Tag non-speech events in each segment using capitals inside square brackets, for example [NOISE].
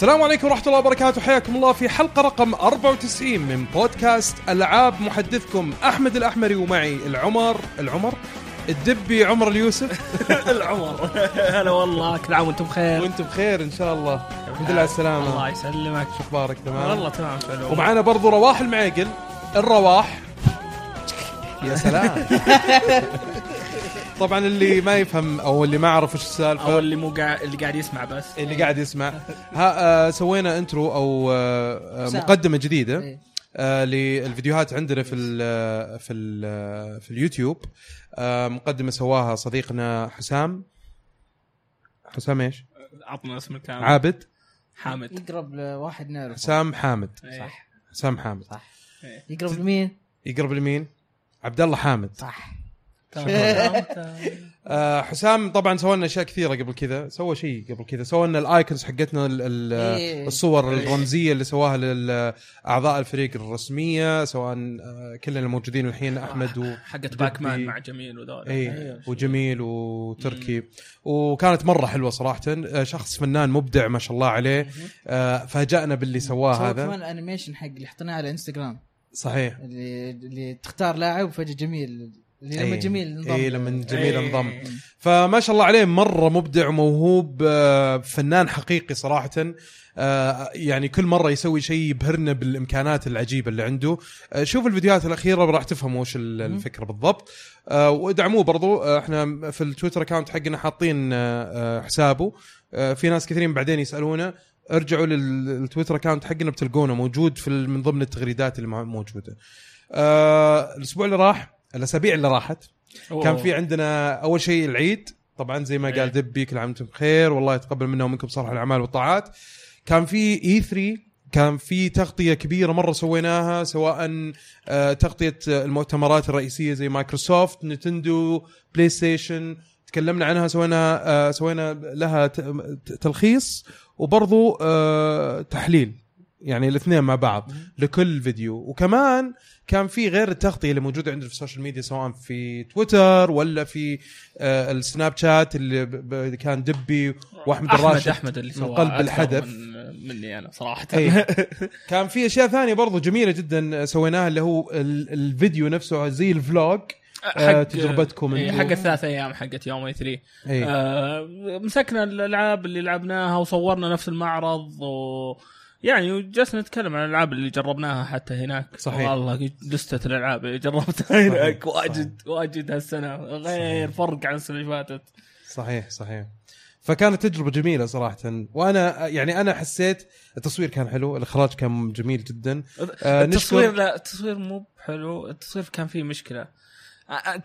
السلام عليكم ورحمة الله وبركاته. حياكم الله في حلقة رقم 94 من بودكاست ألعاب محدثكم أحمد الأحمري ومعي العمر العمر؟ الدبي عمر اليوسف. [LAUGHS] العمر. هلا والله كل عام وأنتم بخير. وأنتم بخير إن شاء الله. الحمد لله على السلامة. الله يسلمك. شو أخبارك؟ تمام. والله تمام ومعنا برضو رواح المعيقل الرواح. يا سلام. [LAUGHS] طبعا اللي ما يفهم أو اللي ما يعرف وش السالفة. أو اللي مو قاعد اللي قاعد يسمع بس. اللي قاعد يسمع. ها آه سوينا انترو أو آه آه. مقدمة جديدة إيه. آه للفيديوهات عندنا في ال في ال في اليوتيوب. آه مقدمة سواها صديقنا حسام. حسام إيش؟ عطنا اسم الكامل عابد. حامد. يقرب لواحد نعرف حسام حامد. صح. حسام حامد. يقرب لمين؟ يقرب لمين؟ عبد الله حامد. صح. [LAUGHS] آه حسام طبعا سوى لنا أشياء كثيرة قبل كذا. سوى شيء قبل كذا. سوى لنا ال icons حقتنا ال- ال- إيه. الصور الرمزية اللي سواها لاعضاء الفريق الرسمية سواء آه، كلنا الموجودين الحين أحمد و حقت باك مان دبي. مع جميل وذول. اي أيوة. وجميل وتركي. وكانت مرة حلوة صراحة. آه، شخص فنان مبدع ما شاء الله عليه. آه، فاجأنا باللي سواه سوى هذا. كمان animation حق اللي حطيناه على انستغرام صحيح. اللي اللي تختار لاعب وفجأة جميل. اللي لما إيه. جميل انضم. اي لما جميل إيه. انضم. فما شاء الله عليه مرة مبدع وموهوب آه، فنان حقيقي صراحة. آه، يعني كل مرة يسوي شيء يبهرنا بالإمكانات العجيبة اللي عنده. آه، شوف الفيديوهات الأخيرة راح تفهموا وش ال- الفكرة بالضبط. وادعموه برضو. إحنا في ال Twitter account حقنا حاطين حسابه. في ناس كثيرين بعدين يسألونا. ارجعوا لل Twitter account حقنا بتلقونه موجود في من ضمن التغريدات اللي موجوده الأسبوع اللي راح الأسابيع اللي راحت. كان في عندنا أول شيء العيد. طبعا زي ما إيه. قال دبي كل عام وأنتم بخير. والله يتقبل منا ومنكم صالح الأعمال والطاعات. كان في E3 كان في تغطية كبيرة مرة سويناها سواء آه، تغطية المؤتمرات الرئيسية زي مايكروسوفت نتندو بلاي ستيشن تكلمنا عنها سوينا آه، سوينا لها تلخيص. وبرضو آه، تحليل. يعني الاثنين مع بعض لكل فيديو وكمان كان في غير التغطية اللي موجودة عندنا في السوشيال ميديا سواء في تويتر ولا في آه، السناب شات اللي ب- ب- كان دبي وأحمد أحمد الراشد أحمد اللي من سوى قلب أكثر الحدث. من مني أنا صراحة إيه. [LAUGHS] كان في أشياء ثانية برضو جميلة جدا سويناها اللي هو ال- الفيديو نفسه زي ال vlog آه، تجربتكم إيه،. حق الثلاث أيام حقت يوم E3 اي آه، مسكنا الألعاب اللي لعبناها وصورنا نفس المعرض و يعني وجلسنا نتكلم عن الألعاب اللي جربناها حتى هناك. صحيح. والله لستة الألعاب اللي جربتها [LAUGHS] هناك. صحيح. واجد واجد هالسنة. غير فرق عن السنة اللي فاتت. صحيح صحيح. فكانت تجربة جميلة صراحة. وأنا يعني أنا حسيت التصوير كان حلو الإخراج كان جميل جدا. آه، التصوير نشكر- لا التصوير مو بحلو. التصوير كان فيه مشكلة. آه،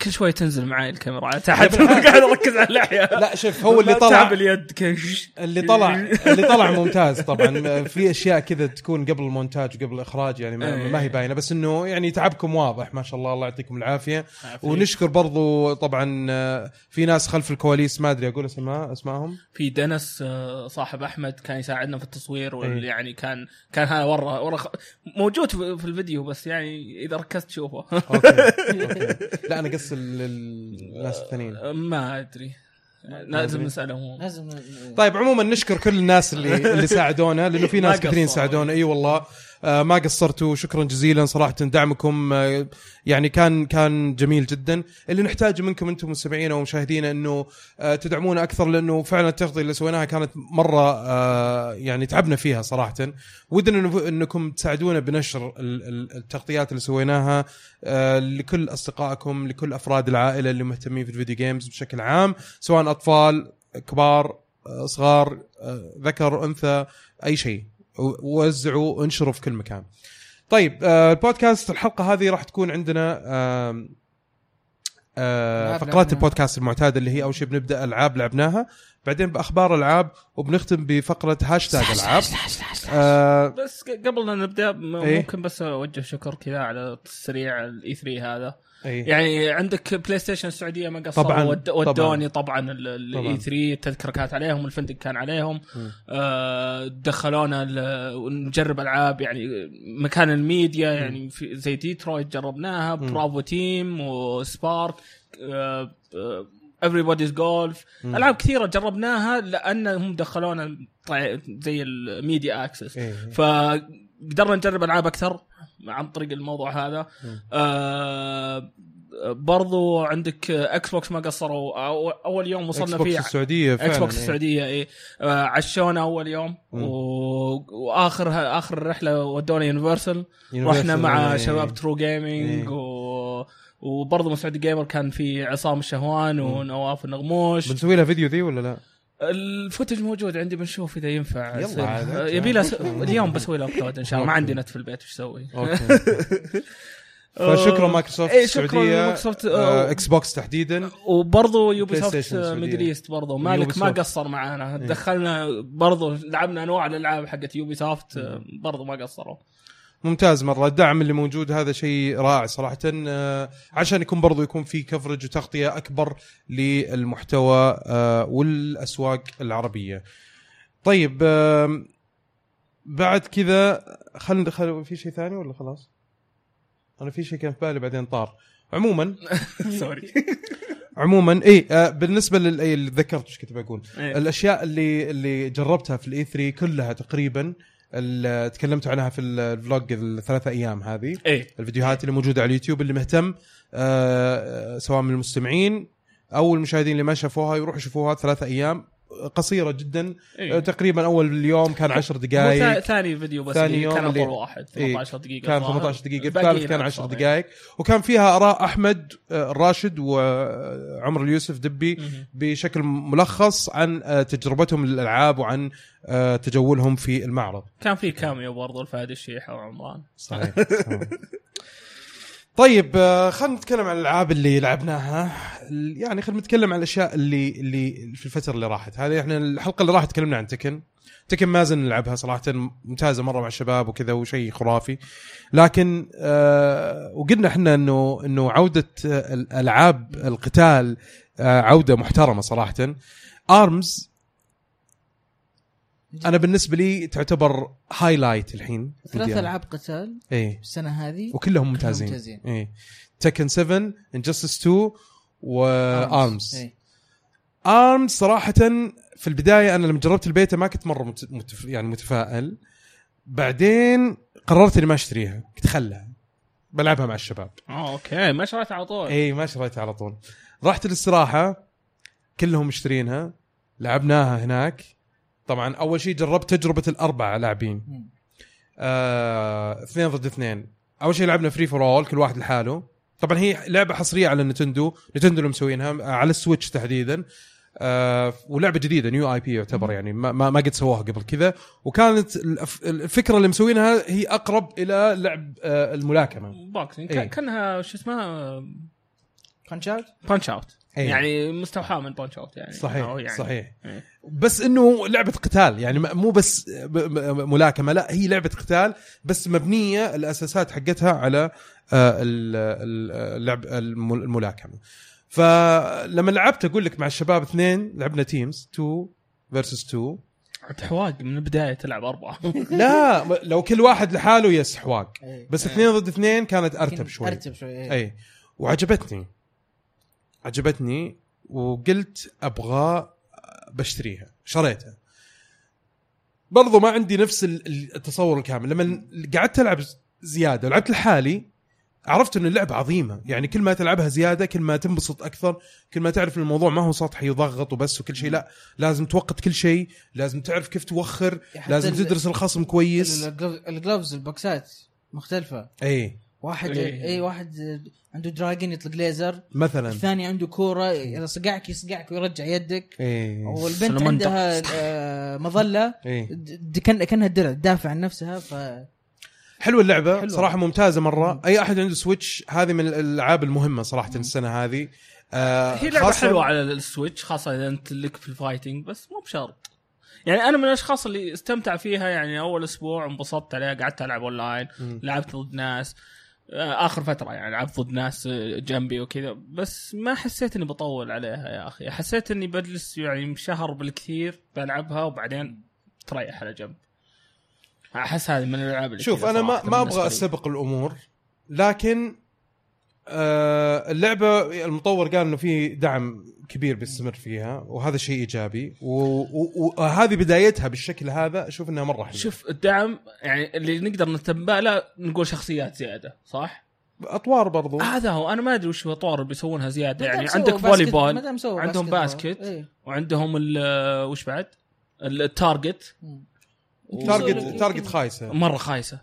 كل شوي تنزل معي الكاميرا. [LAUGHS] تحت [LAUGHS] قاعد أركز على اللحيه لا شوف هو اللي [LAUGHS] طلع تعب اليد كش اللي طلع اللي طلع ممتاز طبعا. في أشياء كذا تكون قبل المونتاج وقبل الإخراج يعني ما, إيه. ما هي باينة. بس إنه يعني تعبكم واضح ما شاء الله. الله يعطيكم العافية. ونشكر برضو طبعا آه، في ناس خلف الكواليس ما أدري أقول اسماء اسمائهم في دنس آه، صاحب أحمد كان يساعدنا في التصوير واللي إيه. يعني كان كان هذا ورا ورا موجود في في الفيديو بس يعني إذا ركزت تشوفه okay, okay. لا أنا قص ال- ال- الناس الثانيين. ما أدري. لازم. نسألهم. لازم طيب عموما نشكر كل الناس اللي [LAUGHS] اللي ساعدونا لأنه في ناس كثيرين. ساعدونا. إي والله. آه ما قصرتوا. شكرا جزيلا صراحة دعمكم. آه يعني كان كان جميل جدا. اللي نحتاجه منكم أنتم مستمعينا ومشاهدينا أنه آه تدعمونا أكثر لأنه فعلا التغطيه اللي سويناها كانت مرة آه يعني تعبنا فيها صراحة. ودنا أنكم تساعدونا بنشر ال- ال- التغطيات اللي سويناها آه لكل أصدقائكم لكل أفراد العائلة اللي مهتمين في الفيديو جيمز بشكل عام سواء أطفال كبار آه، صغار آه، ذكر أنثى أي شيء. وزعوا انشروا في كل مكان طيب آه، البودكاست الحلقة هذه راح تكون عندنا آه، فقرات. البودكاست المعتاده اللي هي أول شيء بنبدأ ألعاب لعبناها بعدين بأخبار ألعاب وبنختم بفقرة هاشتاج ألعاب آه، بس قبل لا نبدأ إيه. ممكن بس أوجه شكر كذا على السريع ال E3 هذا أي. يعني عندك PlayStation السعودية ما قصروا طبعاً، ود- ودوني طبعا ال E طبعاً. 3 التذكره كانت عليهم الفندق كان عليهم. آه، دخلونا ال- ونجرب ألعاب يعني مكان الميديا يعني في زي ديترويت جربناها. Bravo Team و Spark آه، آه، Everybody's Golf مم. ألعاب كثيرة جربناها لأنهم دخلونا زي ال media access إيه. فقدرنا نجرب ألعاب أكثر عن طريق الموضوع هذا. آه برضو عندك Xbox ما قصروا أول يوم X وصلنا box فيه السعودية فعلا Xbox إيه. السعودية اي آه عشونا أول يوم. و... وآخر آخر الرحله ودونا Universal رحنا مع إيه. شباب True Gaming إيه. و... وبرضه مسعود Gamer كان في عصام الشهوان ونواف النغموش بنسوي لها فيديو ذي ولا لا؟ ال footage موجود عندي بنشوف إذا ينفع يلا. آه، يبي له. [LAUGHS] اليوم بسوي له upload ان شاء الله ما. عندي نت في البيت إيش أسوي؟ okay [LAUGHS] فشكرا مايكروسوفت إيه، شكراً السعودية مايكروسوفت، آه، آه، X box تحديدا وبرضه Ubisoft. Middle East برضه مالك ما قصر معانا إيه. دخلنا برضه لعبنا أنواع الألعاب حقت Ubisoft آه، برضه ما قصروا ممتاز مرة. الدعم اللي موجود هذا شيء رائع صراحة. آه، عشان يكون برضو يكون في coverage وتغطية أكبر للمحتوى آه، والأسواق العربية. طيب بعد كذا خلينا خل... في شيء ثاني ولا خلاص؟ أنا في شيء كان في بالي بعدين طار. عموما [LAUGHS] sorry [LAUGHS] عموما اي آه بالنسبة لل إيه، اللي تذكرت إيش كنت بقول. إيه. الأشياء اللي اللي جربتها في ال E3 كلها تقريبا تكلمت عنها في الفلوج الثلاثة أيام هذه. إيه. الفيديوهات اللي موجودة على اليوتيوب اللي مهتم آه سواء من المستمعين أو المشاهدين اللي ما شافوها يروحوا يشوفوها ثلاثة أيام. قصيرة جدا آه إيه. تقريبا أول يوم كان 10 هو ثا- دقائق ثاني فيديو بس ثاني يوم كان أطول واحد إيه. 18 دقيقة كان الظاهر. 18 دقيقة الباقيين الثالث كان أقصر، 10 إيه. دقائق وكان فيها آراء أحمد آه، الراشد وعمر اليوسف دبي. بشكل ملخص عن آه، تجربتهم للألعاب وعن آه، تجولهم في المعرض كان في كاميو برضه الفهد الشيحه وعمران صحيح [LAUGHS] طيب آه، خلينا نتكلم عن الألعاب اللي لعبناها. يعني خلينا نتكلم عن الأشياء اللي اللي في الفترة اللي راحت. هذه إحنا الحلقة اللي راحت تكلمنا عن تكن. تكن ما زلنا نلعبها صراحة ممتازة مرة مع الشباب وكذا وشيء خرافي. لكن آه وقلنا إحنا إنه إنه عودة الألعاب القتال آه عودة محترمة صراحة. Arms أنا بالنسبة لي تعتبر highlight الحين ثلاث. ألعاب قتال إيه. السنة هذه. وكلهم ممتازين. ممتازين. إيه. Tekken 7 Injustice 2 و Arms إيه. Arms صراحة في البداية أنا لما جربت البيتا ما كنت مرة مت... متف... يعني متفائل. بعدين قررت إني ما أشتريها. قلت خلها. بلعبها مع الشباب. آه okay. ما شريت على طول. اي ما شريتها على طول. رحت الاستراحه كلهم مشترينها. لعبناها هناك. طبعا أول شيء جربت تجربة الأربعة لاعبين. آه، اثنين ضد اثنين. أول شيء لعبنا free for all كل واحد لحاله. طبعا هي لعبة حصرية على Nintendo. Nintendo اللي مسوينها آه، على ال Switch تحديدا. آه ولعبة جديدة new IP يعتبر يعني ما, ما, ما قد سووها قبل كذا. وكانت الفكرة اللي مسوينها هي أقرب إلى لعب آه الملاكمة. boxing إيه. كان كأنها شو اسمها؟ Punch-Out Punch-Out إيه. يعني مستوحاة من Punch-Out يعني. صحيح يعني. صحيح. إيه. بس إنه لعبة قتال يعني مو بس ملاكمة لا هي لعبة قتال بس مبنية الأساسات حقتها على آه، ال- ال- اللعب الم- الملاكمة. فلما لعبت أقول لك مع الشباب اثنين لعبنا teams 2 versus 2 عاد حواق من البداية تلعب أربعة. [LAUGHS] لا لو كل واحد لحاله yes حواق. إيه. بس اثنين ضد اثنين كانت أرتب شوي. أرتب شوي إيه. اي وعجبتني. عجبتني وقلت أبغى بشتريها شريتها. برضو ما عندي نفس ال- ال- التصور الكامل. لما قعدت ألعب زيادة ولعبت لحالي عرفت ان اللعبة عظيمة. يعني كل ما تلعبها زيادة كل ما تنبسط أكثر كل ما تعرف إن الموضوع ما هو سطحي وضغط وبس وكل شيء لا. لازم توقت كل شيء لازم تعرف كيف توخر لازم تدرس الخصم كويس. ال glove- ال gloves البوكسات مختلفة. اي واحد إيه. اي واحد عنده dragon يطلق ليزر مثلا الثاني عنده كورة إذا صقعك يصقعك ويرجع يدك اي والبنت. عندها آه، مظلة كان كأنها درع تدافع عن نفسها ف حلوة اللعبة حلوة. صراحة ممتازة مرة مم. أي أحد عنده Switch هذه من الألعاب المهمة صراحة السنة هذه آه هي لعبة خاصة- حلوة على ال Switch خاصة إذا أنت لك في ال fighting بس مو بشرط يعني أنا من الأشخاص اللي استمتع فيها يعني أول أسبوع انبسطت عليها قعدت ألعب اونلاين مم. لعبت ضد ناس آخر فترة يعني لعبت ضد ناس جنبي وكذا بس ما حسيت إني بطول عليها يا أخي حسيت إني بجلس يعني شهر بالكثير بلعبها وبعدين تريح على جنب أحس هذه من الألعاب اللي شوف أنا ما ما أبغى لي. استبق الأمور لكن آه اللعبة المطور قال إنه في دعم كبير بيستمر فيها وهذا شيء إيجابي وهذه بدايتها بالشكل هذا أشوف إنها مرة حلوة شوف الدعم يعني اللي نقدر نتنبأ له نقول شخصيات زيادة صح؟ أطوار برضو هذا هو أنا ما أدري وش الاطوار اللي بيسوونها زيادة يعني عندك volley basket- ball عندهم basket. إيه. وعندهم ال- وش بعد؟ ال target. target target خايسة مرة خايسة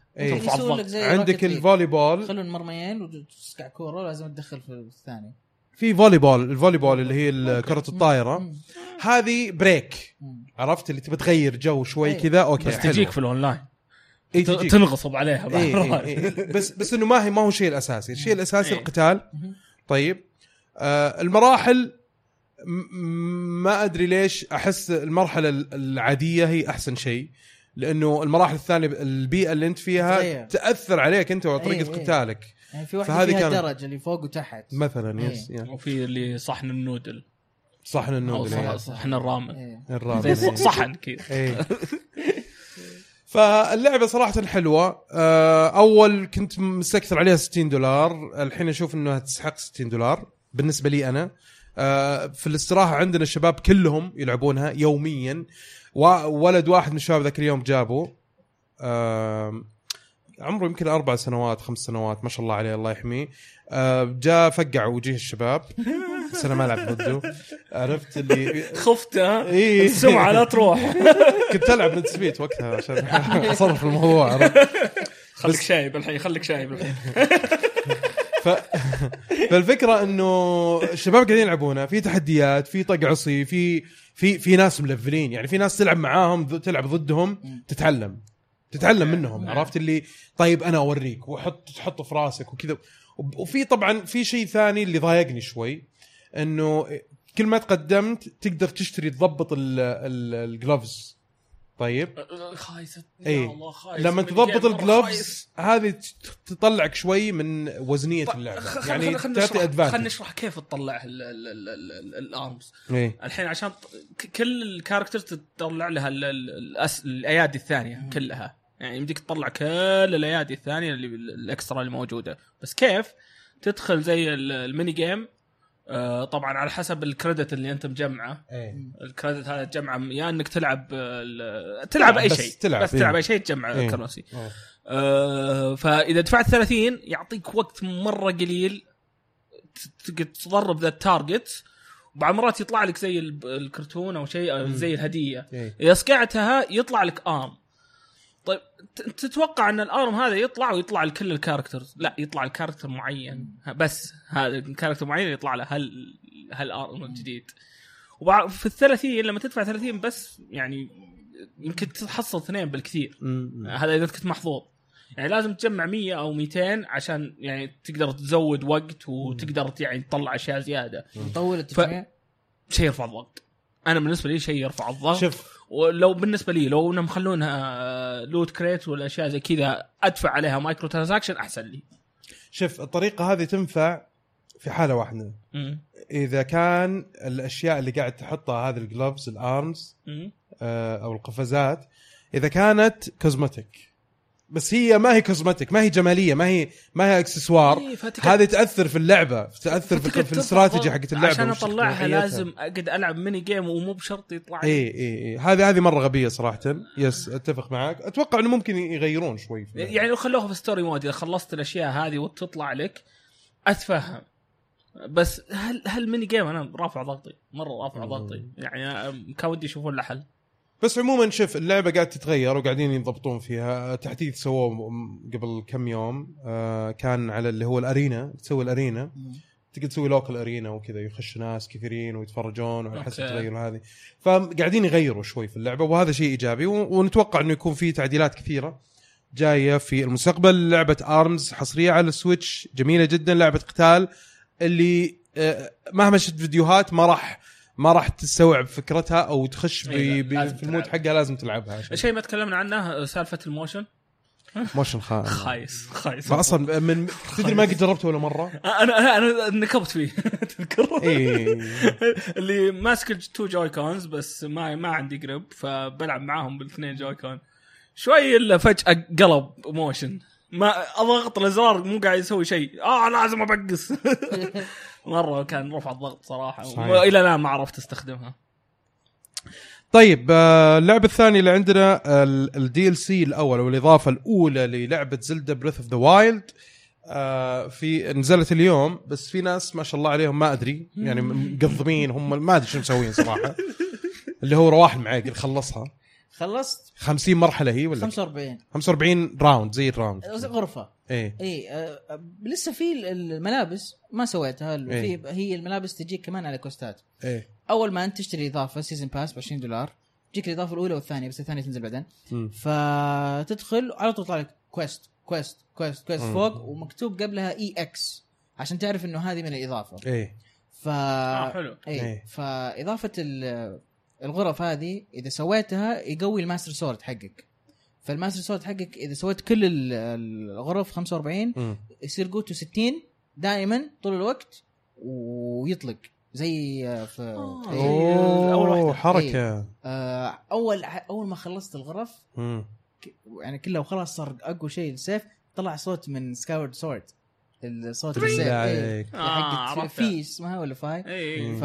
زي عندك. ال volleyball يخلون مرميين وتسقع كورة لازم تدخل في الثاني في volleyball ال volleyball اللي هي كره الطايرة. هذه break. عرفت اللي تبي تغير جو شوي إيه. كذا okay بس. تجيك في الاونلاين إيه. تنغصب عليها بعد إيه مرات. إيه إيه. بس بس إنه ما هي ما هو الشيء الأساسي الشيء الأساسي إيه. القتال مم. طيب آه المراحل ما أدري ليش أحس المرحلة ال- العادية هي أحسن شيء لأنه المراحل الثانية البيئة اللي أنت فيها. تأثر عليك أنت وطريقه إيه، إيه. قتالك يعني في واحدة فيها كانت- الدرج اللي فوق وتحت. مثلا إيه. يس يا. وفي اللي صحن النودل. صحن أو النودل صح- إيه. صحن الرامن. إيه. الرابع زي صحن كذا. [LAUGHS] إيه. فاللعبة صراحة حلوة. آه، أول كنت مستكثر عليها 60 دولار. الحين أشوف إنها تستحق 60 دولار. بالنسبة لي أنا آه، في الاستراحة عندنا الشباب كلهم يلعبونها يوميا. وولد واحد من الشباب ذاك اليوم جابه. عمره يمكن أربع سنوات خمس سنوات ما شاء الله عليه الله يحميه. آه، جاء فقع وجيه الشباب. [LAUGHS] بس أنا ما العب ضده. عرفت اللي خفت ها؟ إيه. السمعة لا تروح. [LAUGHS] كنت ألعب نت سبيت وقتها عشان اصرف الموضوع عرفت؟ خليك شايب الحين خليك شايب الحين. ف... فالفكرة إنه الشباب قاعدين يلعبونها في تحديات في طق عصي في في في ناس ملفلين. يعني في ناس تلعب معاهم تلعب ضدهم تتعلم. تتعلم منهم عرفت اللي طيب أنا أوريك وحط تحطه في راسك وكذا. وفي طبعا في شيء ثاني اللي ضايقني شوي إنه كل ما تقدمت تقدر تشتري تضبط الجلوفز طيب؟ خايسه إيه. يا الله خايسه لما من تضبط. الجلوفز هذه تطلعك شوي من وزنية طيب، اللعبة. يعني خل- خلنا تعطي advantage نشرح كيف تطلع ال- ال- ال- ال- ال- ال arms إيه. الحين عشان كل ال character تطلع لها ال- ال- الأس- الأيادي الثانية كلها. يعني يمديك تطلع كل الأيادي الثانية اللي ال extra اللي موجودة. بس كيف تدخل زي ال- ال mini game؟ آه، طبعا على حسب ال credit اللي أنت مجمعه. إيه. ال credit هذا تجمعه يا إنك تلعب تلعب أي بس شيء. تلعب، بس تلعب إيه. أي شيء تجمع إيه. currency إيه. آه، فإذا دفعت 30 يعطيك وقت مرة قليل تضرب ذا ال target. وبعض مرات يطلع لك زي الكرتون أو شيء زي الهدية. إذا صقعتها يطلع لك arm. طيب ت- تتوقع ان ال arm هذا يطلع ويطلع لكل ال characters؟ لا يطلع ال character معين. بس هذا ال character معين يطلع له هل هال arm الجديد. وبع- في ال 30 لما تدفع 30 بس يعني يمكن تحصل اثنين بالكثير. هذا إذا كنت محظوظ. يعني لازم تجمع 100 أو 200 عشان يعني تقدر تزود وقت وتقدر يعني تطلع أشياء زيادة. مطول التجميع شيء يرفع الضغط. أنا بالنسبة لي شيء يرفع الضغط. شوف ولو بالنسبة لي لو إنهم مخلونها loot crate ولا أشياء زي كذا أدفع عليها micro transaction أحسن لي شوف الطريقة هذه تنفع في حالة واحدة مم. إذا كان الأشياء اللي قاعد تحطها هذه ال gloves ال arms. آه، أو القفازات إذا كانت cosmetic بس هي ما هي cosmetic ما هي جمالية ما هي ما هي اكسسوار إيه، هذه تأثر في اللعبة تأثر في, في الاستراتيجي حقت اللعبة عشان أطلعها. لازم أقعد ألعب mini game ومو بشرط يطلع لي. اي اي اي هذه هذه مرة غبية صراحة yes أتفق معك أتوقع إنه ممكن يغيرون شوي في. يعني لو خلوها في story mode إذا خلصت الأشياء هذه وتطلع لك أتفهم بس هال هال mini game أنا رافع ضغطي مرة رافع. ضغطي يعني كان ودي يشوفون له حل بس عموما شوف اللعبة قاعد تتغير وقاعدين يضبطون فيها. تحديث سووه قبل كم يوم آه كان على اللي هو ال arena. تسوي ال arena. تقدر تسوي local arena وكذا يخش ناس كثيرين ويتفرجون وعلى حسب. التغير هذه. فقاعدين يغيروا شوي في اللعبة وهذا شيء إيجابي. و- ونتوقع إنه يكون في تعديلات كثيرة جاية في المستقبل. لعبة Arms حصرية على ال Switch جميلة جدا. لعبة قتال اللي آه، مهما شفت فيديوهات ما راح ما راح تستوعب فكرتها أو تخش إيه، ب- ب- لازم في ال mood. حقها لازم تلعبها عشان الشيء ما تكلمنا عنه سالفة ال motion. motion خا [LAUGHS] خايس خايس. ما أصلا من تدري ما قد جربته ولا مرة؟ [LAUGHS] أنا أنا نكبت فيه. [LAUGHS] تذكر؟ اي اللي ماسك ال two Joy-Cons بس ما ما عندي grip فبلعب معاهم بالاثنين Joy-Con شوي إلا فجأة قلب motion. ما أضغط الأزرار مو قاعد يسوي شيء. آه لازم ابقس مرة كان رفع الضغط صراحة. صحيح. وإلى الآن ما عرفت أستخدمها. طيب آه، اللعبة الثانية اللي عندنا ال DLC الأول أو الإضافة الأولى للعبة Zelda Breath of the Wild في نزلت اليوم بس في ناس ما شاء الله عليهم ما أدري يعني [LAUGHS] مقضمين هم ما أدري شو مسوين صراحة. [LAUGHS] اللي هو رواح المعاقل خلصها. خلصت؟ 50 مرحلة هي ولا؟ 45 45 round زي الراوند غرفة. إيه. اي آه، آه، لسه في الملابس ما سويتها. إيه. في هي الملابس تجيك كمان على quest ات. إيه. أول ما أنت تشتري إضافة season pass ب 20 دولار تجيك الإضافة الأولى والثانية بس الثانية تنزل بعدين. مم. فتدخل على طول يطلع لك quest quest quest quest مم. فوق ومكتوب قبلها EX عشان تعرف إنه هذه من الإضافة. إيه. ف آه حلو. إيه. اي فإضافة ال- الغرف هذه إذا سويتها يقوي ال Master Sword حقك. فال Master Sword حقك إذا سويت كل ال- الغرف 45 مم. يصير قوته 60 دائما طول الوقت ويطلق زي آه، في آه. إيه. أول أوه واحدة. حركه آه، أول أول ما خلصت الغرف مم. ك- يعني كلها وخلاص صار أقوى شيء السيف طلع صوت من Skyward Sword الصوت السيف إيه. آه،. في اسمها ولا Fi اي مم. ف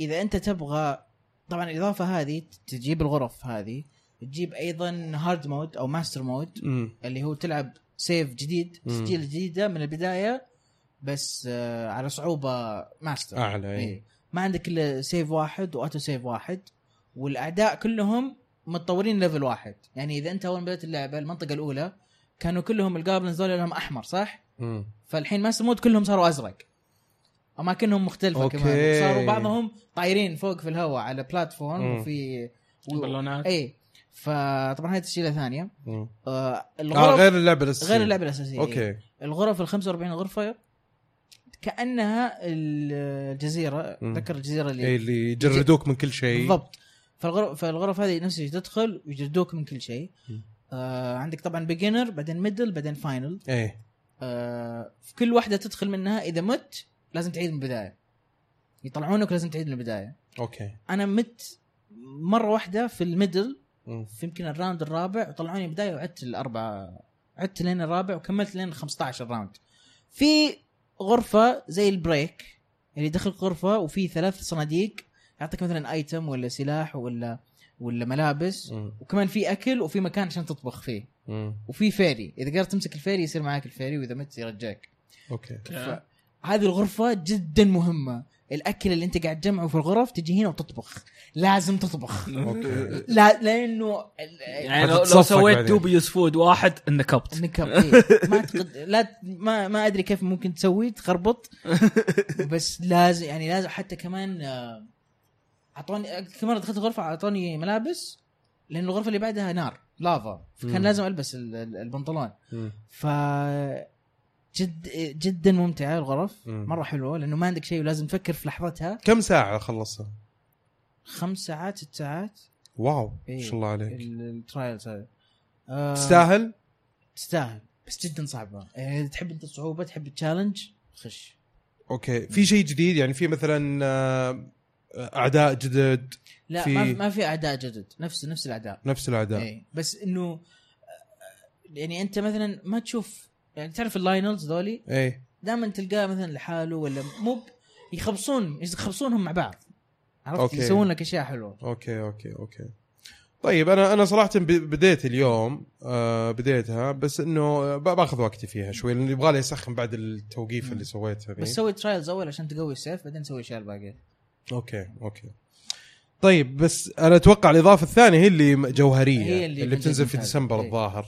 إذا أنت تبغى طبعا الإضافة هذه تجيب الغرف هذه تجيب أيضا hard mode أو master mode مم. اللي هو تلعب save جديد. تسجيل جديدة من البداية بس آه على صعوبة ماستر أعلى إيه إيه. ما عندك إلا save واحد و auto save واحد والاعداء كلهم متطورين level واحد يعني إذا أنت أول ما بدأت اللعبة المنطقة الأولى كانوا كلهم ال goblins ذول لهم أحمر صح؟ مم. فالحين master mode كلهم صاروا أزرق أماكنهم مختلفة okay. كمان صاروا بعضهم طايرين فوق في الهواء على platform مم. وفي و... بالونات اي فطبعا هاي تشكيله ثانية. مم. آه آه الغرف غير اللعبة الأساسية. غير اللعبة الأساسية. إيه. okay. الغرف ال 45 غرفه كأنها الجزيرة. مم. ذكر الجزيرة اللي إيه اللي يجردوك من كل شيء. بالضبط. فالغرف فالغرف هذه نفس الشيء تدخل ويجردوك من كل شيء. آه عندك طبعا beginner بعدين middle بعدين final إيه. آه في كل واحدة تدخل منها إذا مت لازم تعيد من البداية. يطلعونك لازم تعيد من البداية. okay. أنا مت مرة واحدة في ال middle في يمكن ال round الرابع وطلعوني بداية وعدت الأربعة عدت لين الرابع وكملت لين 15 round في غرفة زي ال break اللي دخل غرفة وفي ثلاث صناديق يعطيك مثلا item ولا سلاح ولا ولا ملابس مم. وكمان في أكل وفي مكان عشان تطبخ فيه. مم. وفي fairy إذا قدرت تمسك ال fairy يصير معاك ال fairy وإذا مت يرجعك. okay. هذه الغرفة جدا مهمة. الأكل اللي أنت قاعد تجمعه في الغرف تجي هنا وتطبخ لازم تطبخ okay لا لأنه يعني لو, سويت. dubious food واحد انكبت النكب إيه. ما تقد... لا ما ما أدري كيف ممكن تسوي تخربط بس لازم يعني لازم حتى كمان آه، اعطوني كم مره دخلت الغرفة أعطوني ملابس لأن الغرفة اللي بعدها نار لافا فكان. لازم ألبس ال- ال- البنطلون. ف جد جدا ممتعة الغرف مم. مرة حلوة لأنه ما عندك شيء ولازم تفكر في لحظتها. كم ساعة خلصها؟ خمس ساعات ست ساعات. wow ما إيه. شاء الله عليك. ال- ال trials هذا آه، تستاهل؟ تستاهل بس جدا صعبة. إذا تحب أنت الصعوبة تحب ال challenge خش. okay في شيء جديد؟ يعني في مثلا آه، أعداء جدد؟ لا في- ما ما في أعداء جدد نفس نفس الأعداء. نفس الأعداء. اي بس إنه يعني أنت مثلا ما تشوف يعني تعرف ال Lynels ذولي إيه دائما تلقاه مثلا لحاله ولا مو يخبصون يخبصونهم مع بعض عرفت okay. يسوون لك أشياء حلوة okay okay okay طيب أنا أنا صراحة بديت اليوم آه بديتها بس إنه باخذ وقتي فيها شوي لأنه يبغى لي أسخن بعد التوقيف. اللي سويته. بس سوي trials أول عشان تقوي السيف بعدين سوي الاشياء الباقيه okay okay طيب بس أنا أتوقع الإضافة الثانية هي اللي جوهرية هي اللي, اللي بتنزل في. ديسمبر إيه. الظاهر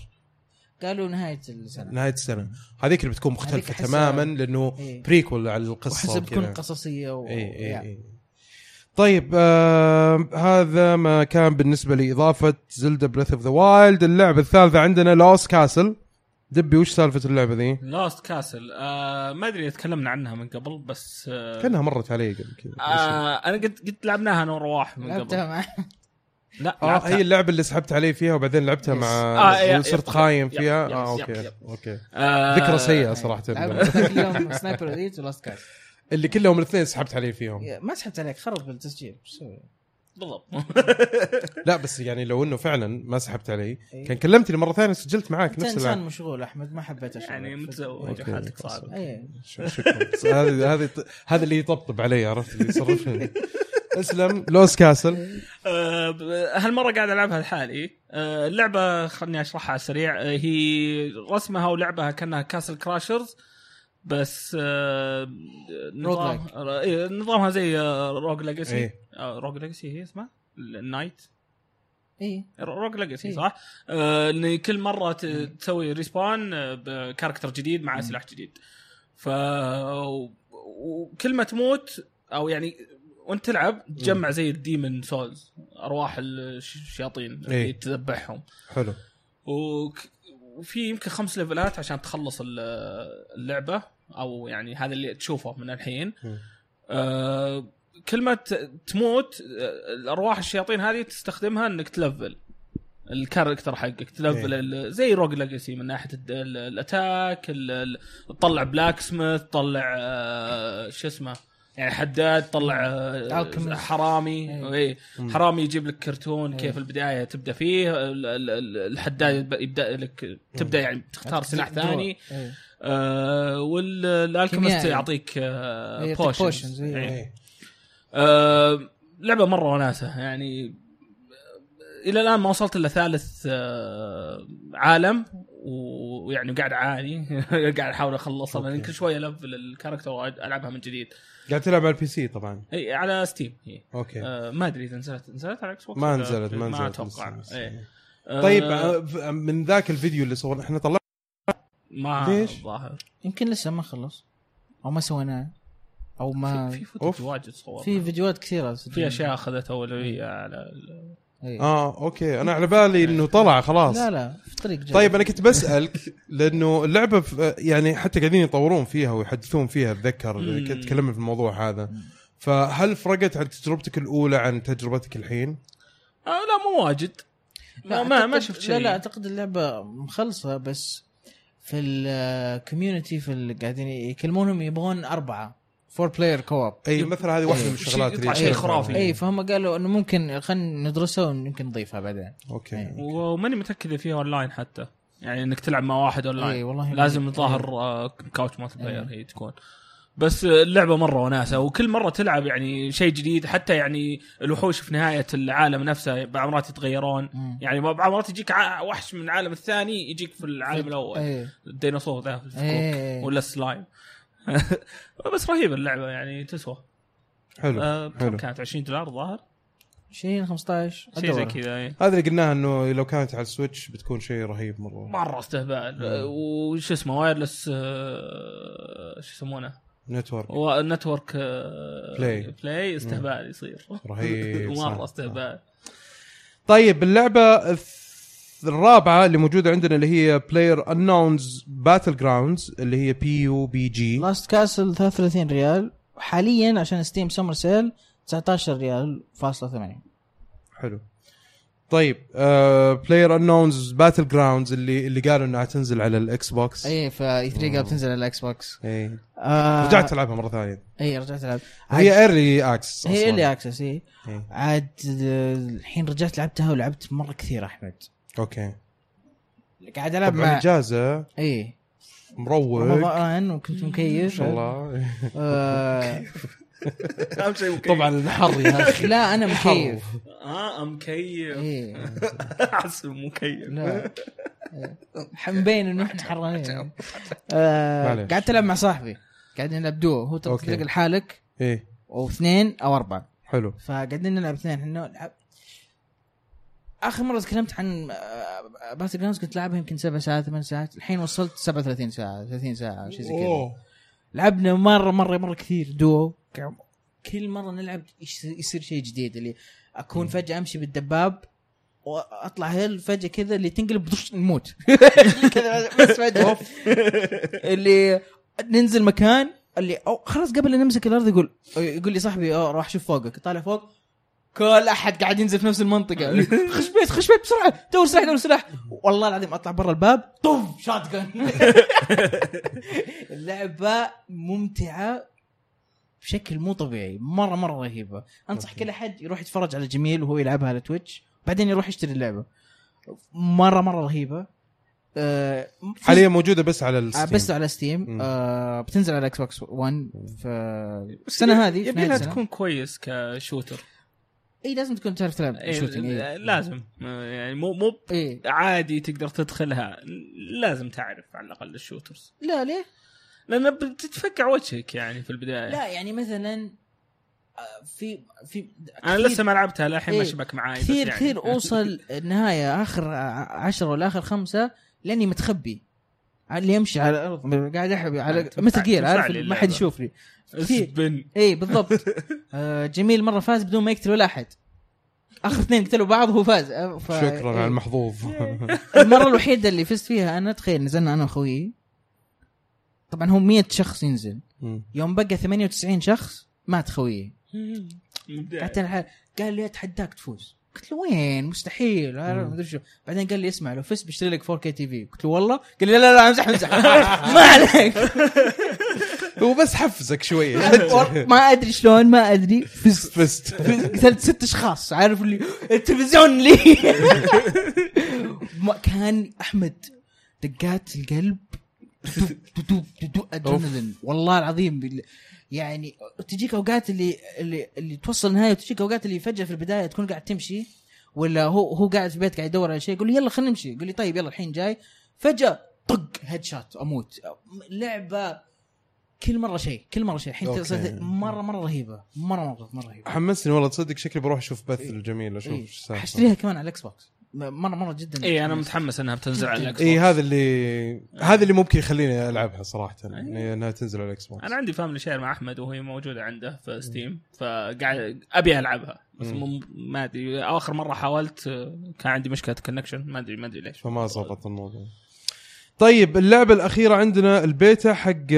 قالوا نهاية السنة. نهاية السنة. هذيك اللي بتكون مختلفة تماما لأنه إيه. prequel على القصة وحسب بتكون. قصصية و... اي اي يا. اي طيب آه هذا ما كان بالنسبة لإضافة Zelda Breath of the Wild اللعبة الثالثة عندنا Lost Castle دبي وش سالفة اللعبة ذي؟ Lost Castle آه ما أدري تكلمنا عنها من قبل بس آه كأنها مرت علي قبل كذا. آه أنا قد قد لعبناها أنا ورواح من قبل. لا آه لعبتها. هي اللعبة اللي سحبت علي فيها وبعدين لعبتها yes. مع آه، وصرت خايم فيها؟ yep- آه yep- okay yep. okay. آه ذكرى سيئة صراحة. اليوم Sniper Elite ولاست كاس اللي كلهم الاثنين سحبت علي فيهم. ما سحبت عليك خرب التسجيل؟ بالضبط. [LAUGHS] لا بس يعني لو إنه فعلا ما سحبت علي. كان كلمتني مرة ثانية سجلت معاك انت نفس إنسان اللعبه مشغول أحمد ما حبيت اشغلك يعني متزوج okay. وحالتك صعبة. ش- شكرا بس هذا هذا هذا اللي يطبطب علي عرفت؟ اللي يصرفني. [LAUGHS] أسلم. Lost Castle. ب- هالمرة قاعد ألعبها لحالي. آه، اللعبة خلني أشرحها على السريع آه، هي رسمها ولعبها كأنها Castle Crashers بس نظام إيه، نظامها زي Rogue Legacy إيه. Rogue Legacy هي اسمها؟ ال knight إيه. Rogue Legacy إيه. صح؟ آه، إن كل مرة ت- تسوي respawn ب character جديد مع سلاح جديد. ف وكل ما تموت أو يعني وانت تلعب تجمع زي ال Demon's Souls أرواح الش- الشياطين اللي إيه. تذبحهم حلو وفي يمكن خمس ليفلات عشان تخلص ال- اللعبة أو يعني هذا اللي تشوفه من الحين. آه كل ما تموت الأرواح الشياطين هذه تستخدمها إنك تلفل ال character حقك تلفل إيه. زي Rogue Legacy من ناحية ال attack ال- ال- تطلع blacksmith تطلع آه، شو اسمه يعني حداد تطلع آه،. حرامي إيه. إيه مم. حرامي يجيب لك كرتون إيه. كيف البداية تبدأ فيه ال- ال- ال- الحداد يبدأ- يبدأ لك تبدأ يعني تختار سلاح ثاني إيه. آه وال alchemist. يعطيك إيه، آه potions إيه. إيه. آه لعبة مرة وناسة يعني إلى الآن ما وصلت إلا ثالث عالم ويعني قاعد اعاني [LAUGHS] قاعد أحاول أخلصها. لأن كل شوية ألفل ال character وألعبها من جديد قاعد تلعب على ال PC طبعا. إي على Steam هي okay. آه ما أدري إذا نزلت نزلت على Xbox ما نزلت ما نزلت. أتوقع. لسه- لسه. إيه. طيب آه آه، من ذاك الفيديو اللي صورنا إحنا طلعنا ما ليش؟ ظاهر يمكن لسه ما خلص. أو ما سويناه. أو ما في, في أوف. footage واجد صور في فيديوهات كثيرة. في أشياء اخذت اولويه على ال- إيه. آه okay. أنا على بالي إنه طلع خلاص. لا لا في طريق جاي. طيب أنا كنت بسألك لأنه اللعبة في يعني حتى قاعدين يطورون فيها ويحدثون فيها أتذكر. كنت تكلمنا في الموضوع هذا. فهل فرقت عن تجربتك الأولى عن تجربتك الحين؟ آه لا مو واجد. ما ما, ما شفت شيء. لا لا أعتقد اللعبة مخلصة بس في ال community في اللي قاعدين يكلمونهم يبغون أربعة. four player co-op أي مثلا هذه واحدة إيه. من الشغلات يطلع اللي شيء خرافي. اي فهم قالوا إنه ممكن خلينا ندرسها ويمكن نضيفها بعدين okay إيه. وماني متأكد إذا فيها اونلاين حتى يعني إنك تلعب مع واحد اونلاين اي والله لازم إيه. الظاهر آه، couch multiplayer إيه. هي تكون بس اللعبة مرة وناسة وكل مرة تلعب يعني شيء جديد حتى يعني الوحوش في نهاية العالم نفسه بعض المرات يتغيرون مم. يعني بعض المرات يجيك وحش من العالم الثاني يجيك في العالم الأول اي الديناصور ذا في الفكوك إيه. ولا السلايم [LAUGHS] بس رهيبه اللعبة يعني تسوى حلو آه حلو. كانت 20 دولار الظاهر 20 15 شيء زي. كذا إيه. هذا اللي قلناها إنه لو كانت على ال Switch بتكون شيء رهيب مرة مرة استهبال. آه، وش اسمه wireless آه، شو يسمونه network network آه، play. play استهبال يصير رهيب. [LAUGHS] مرة استهبال طيب اللعبة الرابعة اللي موجودة عندنا اللي هي PlayerUnknown's Battlegrounds اللي هي بي يو بي جي لاست كاسل 33 ريال. حاليا عشان Steam Summer Sale 19 ريال فاصلة 8 حلو. طيب PlayerUnknown's Battlegrounds اللي اللي قالوا إنها تنزل على ال Xbox. اي في E3 قاعد بتنزل على ال Xbox. اي آه رجعت تلعبها مرة ثانية. اي رجعت العب هي early access هي early access اي إيه. عاد آه، الحين رجعت لعبتها ولعبت مرة كثير أحمد. أوكي. قاعد ألعب طبعا مع إجازة. إي. مروق. رمضان وكنت ما مكيف شاء الله. آه. [LAUGHS] أهم شيء طبعا الحر يا أخي. [LAUGHS] لا أنا مكيف. آه مكيف إي. [LAUGHS] احس مكيف لا. مبين إنه إحنا حرانين. آه. قعدت العب مع صاحبي. قاعدين نلعب دو هو. تطلق لحالك. إيه أو اثنين أو أربعة. حلو. فقاعدين نلعب اثنين. إحنا نلعب آخر مرة تكلمت عن آه، Battlegrounds كنت لعبها يمكن سبع ساعات ثمان ساعات. الحين وصلت 37 ساعة 30 ساعة شيء زي كذا. لعبنا مرة مرة مرة كثير دو كل مرة نلعب يصير شيء جديد اللي أكون فجأة أمشي بالدباب وأطلع hill فجأة كذا اللي تنقلب بدش نموت. [LAUGHS] كذا بس فجأة. اللي ننزل مكان اللي أو خلاص قبل لا نمسك الأرض يقول يقول لي صاحبي أه راح شوف فوقك. طالع فوق كل أحد قاعد ينزل في نفس المنطقة. [LAUGHS] خش بيت خش بيت بسرعة. دور سلاح دور سلاح. والله العظيم أطلع برا الباب. طف شات [LAUGHS] اللعبة ممتعة بشكل مو طبيعي. مرة مرة رهيبة. أنصح كل أحد يروح يتفرج على جميل وهو يلعبها على تويتش بعدين يروح يشتري اللعبة. مرة مرة رهيبة. آه حاليا موجودة بس على آه، ال Steam بس على Steam. آه بتنزل على Xbox 1 في السنة هذه في يبي نهايه لها السنة تكون كويس ك shooter. اي لازم تكون تعرف تلعب إيه، shooting إيه. لازم. يعني مو مو إيه. عادي تقدر تدخلها. لازم تعرف على الأقل ال shooters. لا ليه؟ لأن بتتفكع وجهك يعني في البداية. لا يعني مثلا آه، في في أنا لسه ما لعبتها للحين ما إيه، شبك معاي كثير يعني. كثير أوصل [LAUGHS] النهايه آخر عشرة ولا آخر خمسة لأني متخبي. اللي يمشي على الأرض قاعد احب على مثل جير عارف؟ ما حد. يشوفني. اسبن إي بالضبط. [LAUGHS] آه جميل مرة فاز بدون ما يقتل ولا أحد. اخر اثنين قتلوا بعض وهو فاز. آه، ف... شكرا على. المحظوظ. [LAUGHS] المرة الوحيدة اللي فزت فيها أنا تخيل نزلنا أنا وأخوي. طبعا هو 100 شخص ينزل. يوم بقى 98 شخص مات خويي. [LAUGHS] قعدت قال لي اتحداك تفوز. قلت له وين؟ مستحيل. مم. مدري شو. بعدين قال لي اسمع لو فزت بشتري لك 4K تي في قلت له والله؟ قال لي لا لا لا امزح امزح. [LAUGHS] ما عليك. [LAUGHS] هو بس حفزك شوية [LAUGHS] ما أدري شلون ما أدري. فزت فزت. قتلت ست أشخاص. عارف اللي التلفزيون لي. ما كان أحمد دقات القلب. تدوب تدوب تدوب ادرينالين والله العظيم يعني تجيك أوقات اللي اللي اللي توصل النهاية وتجيك أوقات اللي فجأة في البداية تكون قاعد تمشي ولا هو هو قاعد في البيت قاعد يدور على شيء يقول لي يلا خلينا نمشي. يقول لي طيب يلا الحين جاي. فجأة طق هيد شوت أموت. لعبة كل مرة شيء كل مرة شيء. الحين مرة مرة رهيبة. مرة مره مرة رهيبه حمسني والله تصدق شكلي بروح أشوف بث الجميل أشوف. إيش السالفة. حشتريها كمان على ال Xbox مره مرة جدا اي أنا متحمس إنها بتنزل على الإكس اي. هذا اللي هذا اللي ممكن يخليني ألعبها صراحة إني إنها تنزل على ال Xbox. أنا عندي family share مع أحمد وهي موجودة عنده في Steam فقاعد أبي ألعبها بس مم. ما أدري. آخر مرة حاولت كان عندي مشكلة connection ما ادري ما أدري ليش. فما زبط الموضوع. طيب اللعبة الأخيرة عندنا البيتا حق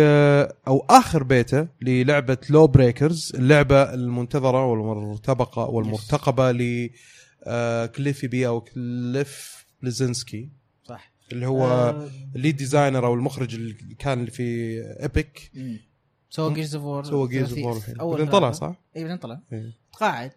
أو آخر بيتا للعبة LawBreakers اللعبة المنتظرة والمرتبقة والمرتقبة ل آه، Cliffy B أو Cliff Bleszinski صح. اللي هو آه، ال lead designer أو المخرج اللي كان في Epic. سوى Gears of War سوى Gears of War أول بعدين طلع. صح؟ اي بعدين طلع. تقاعد.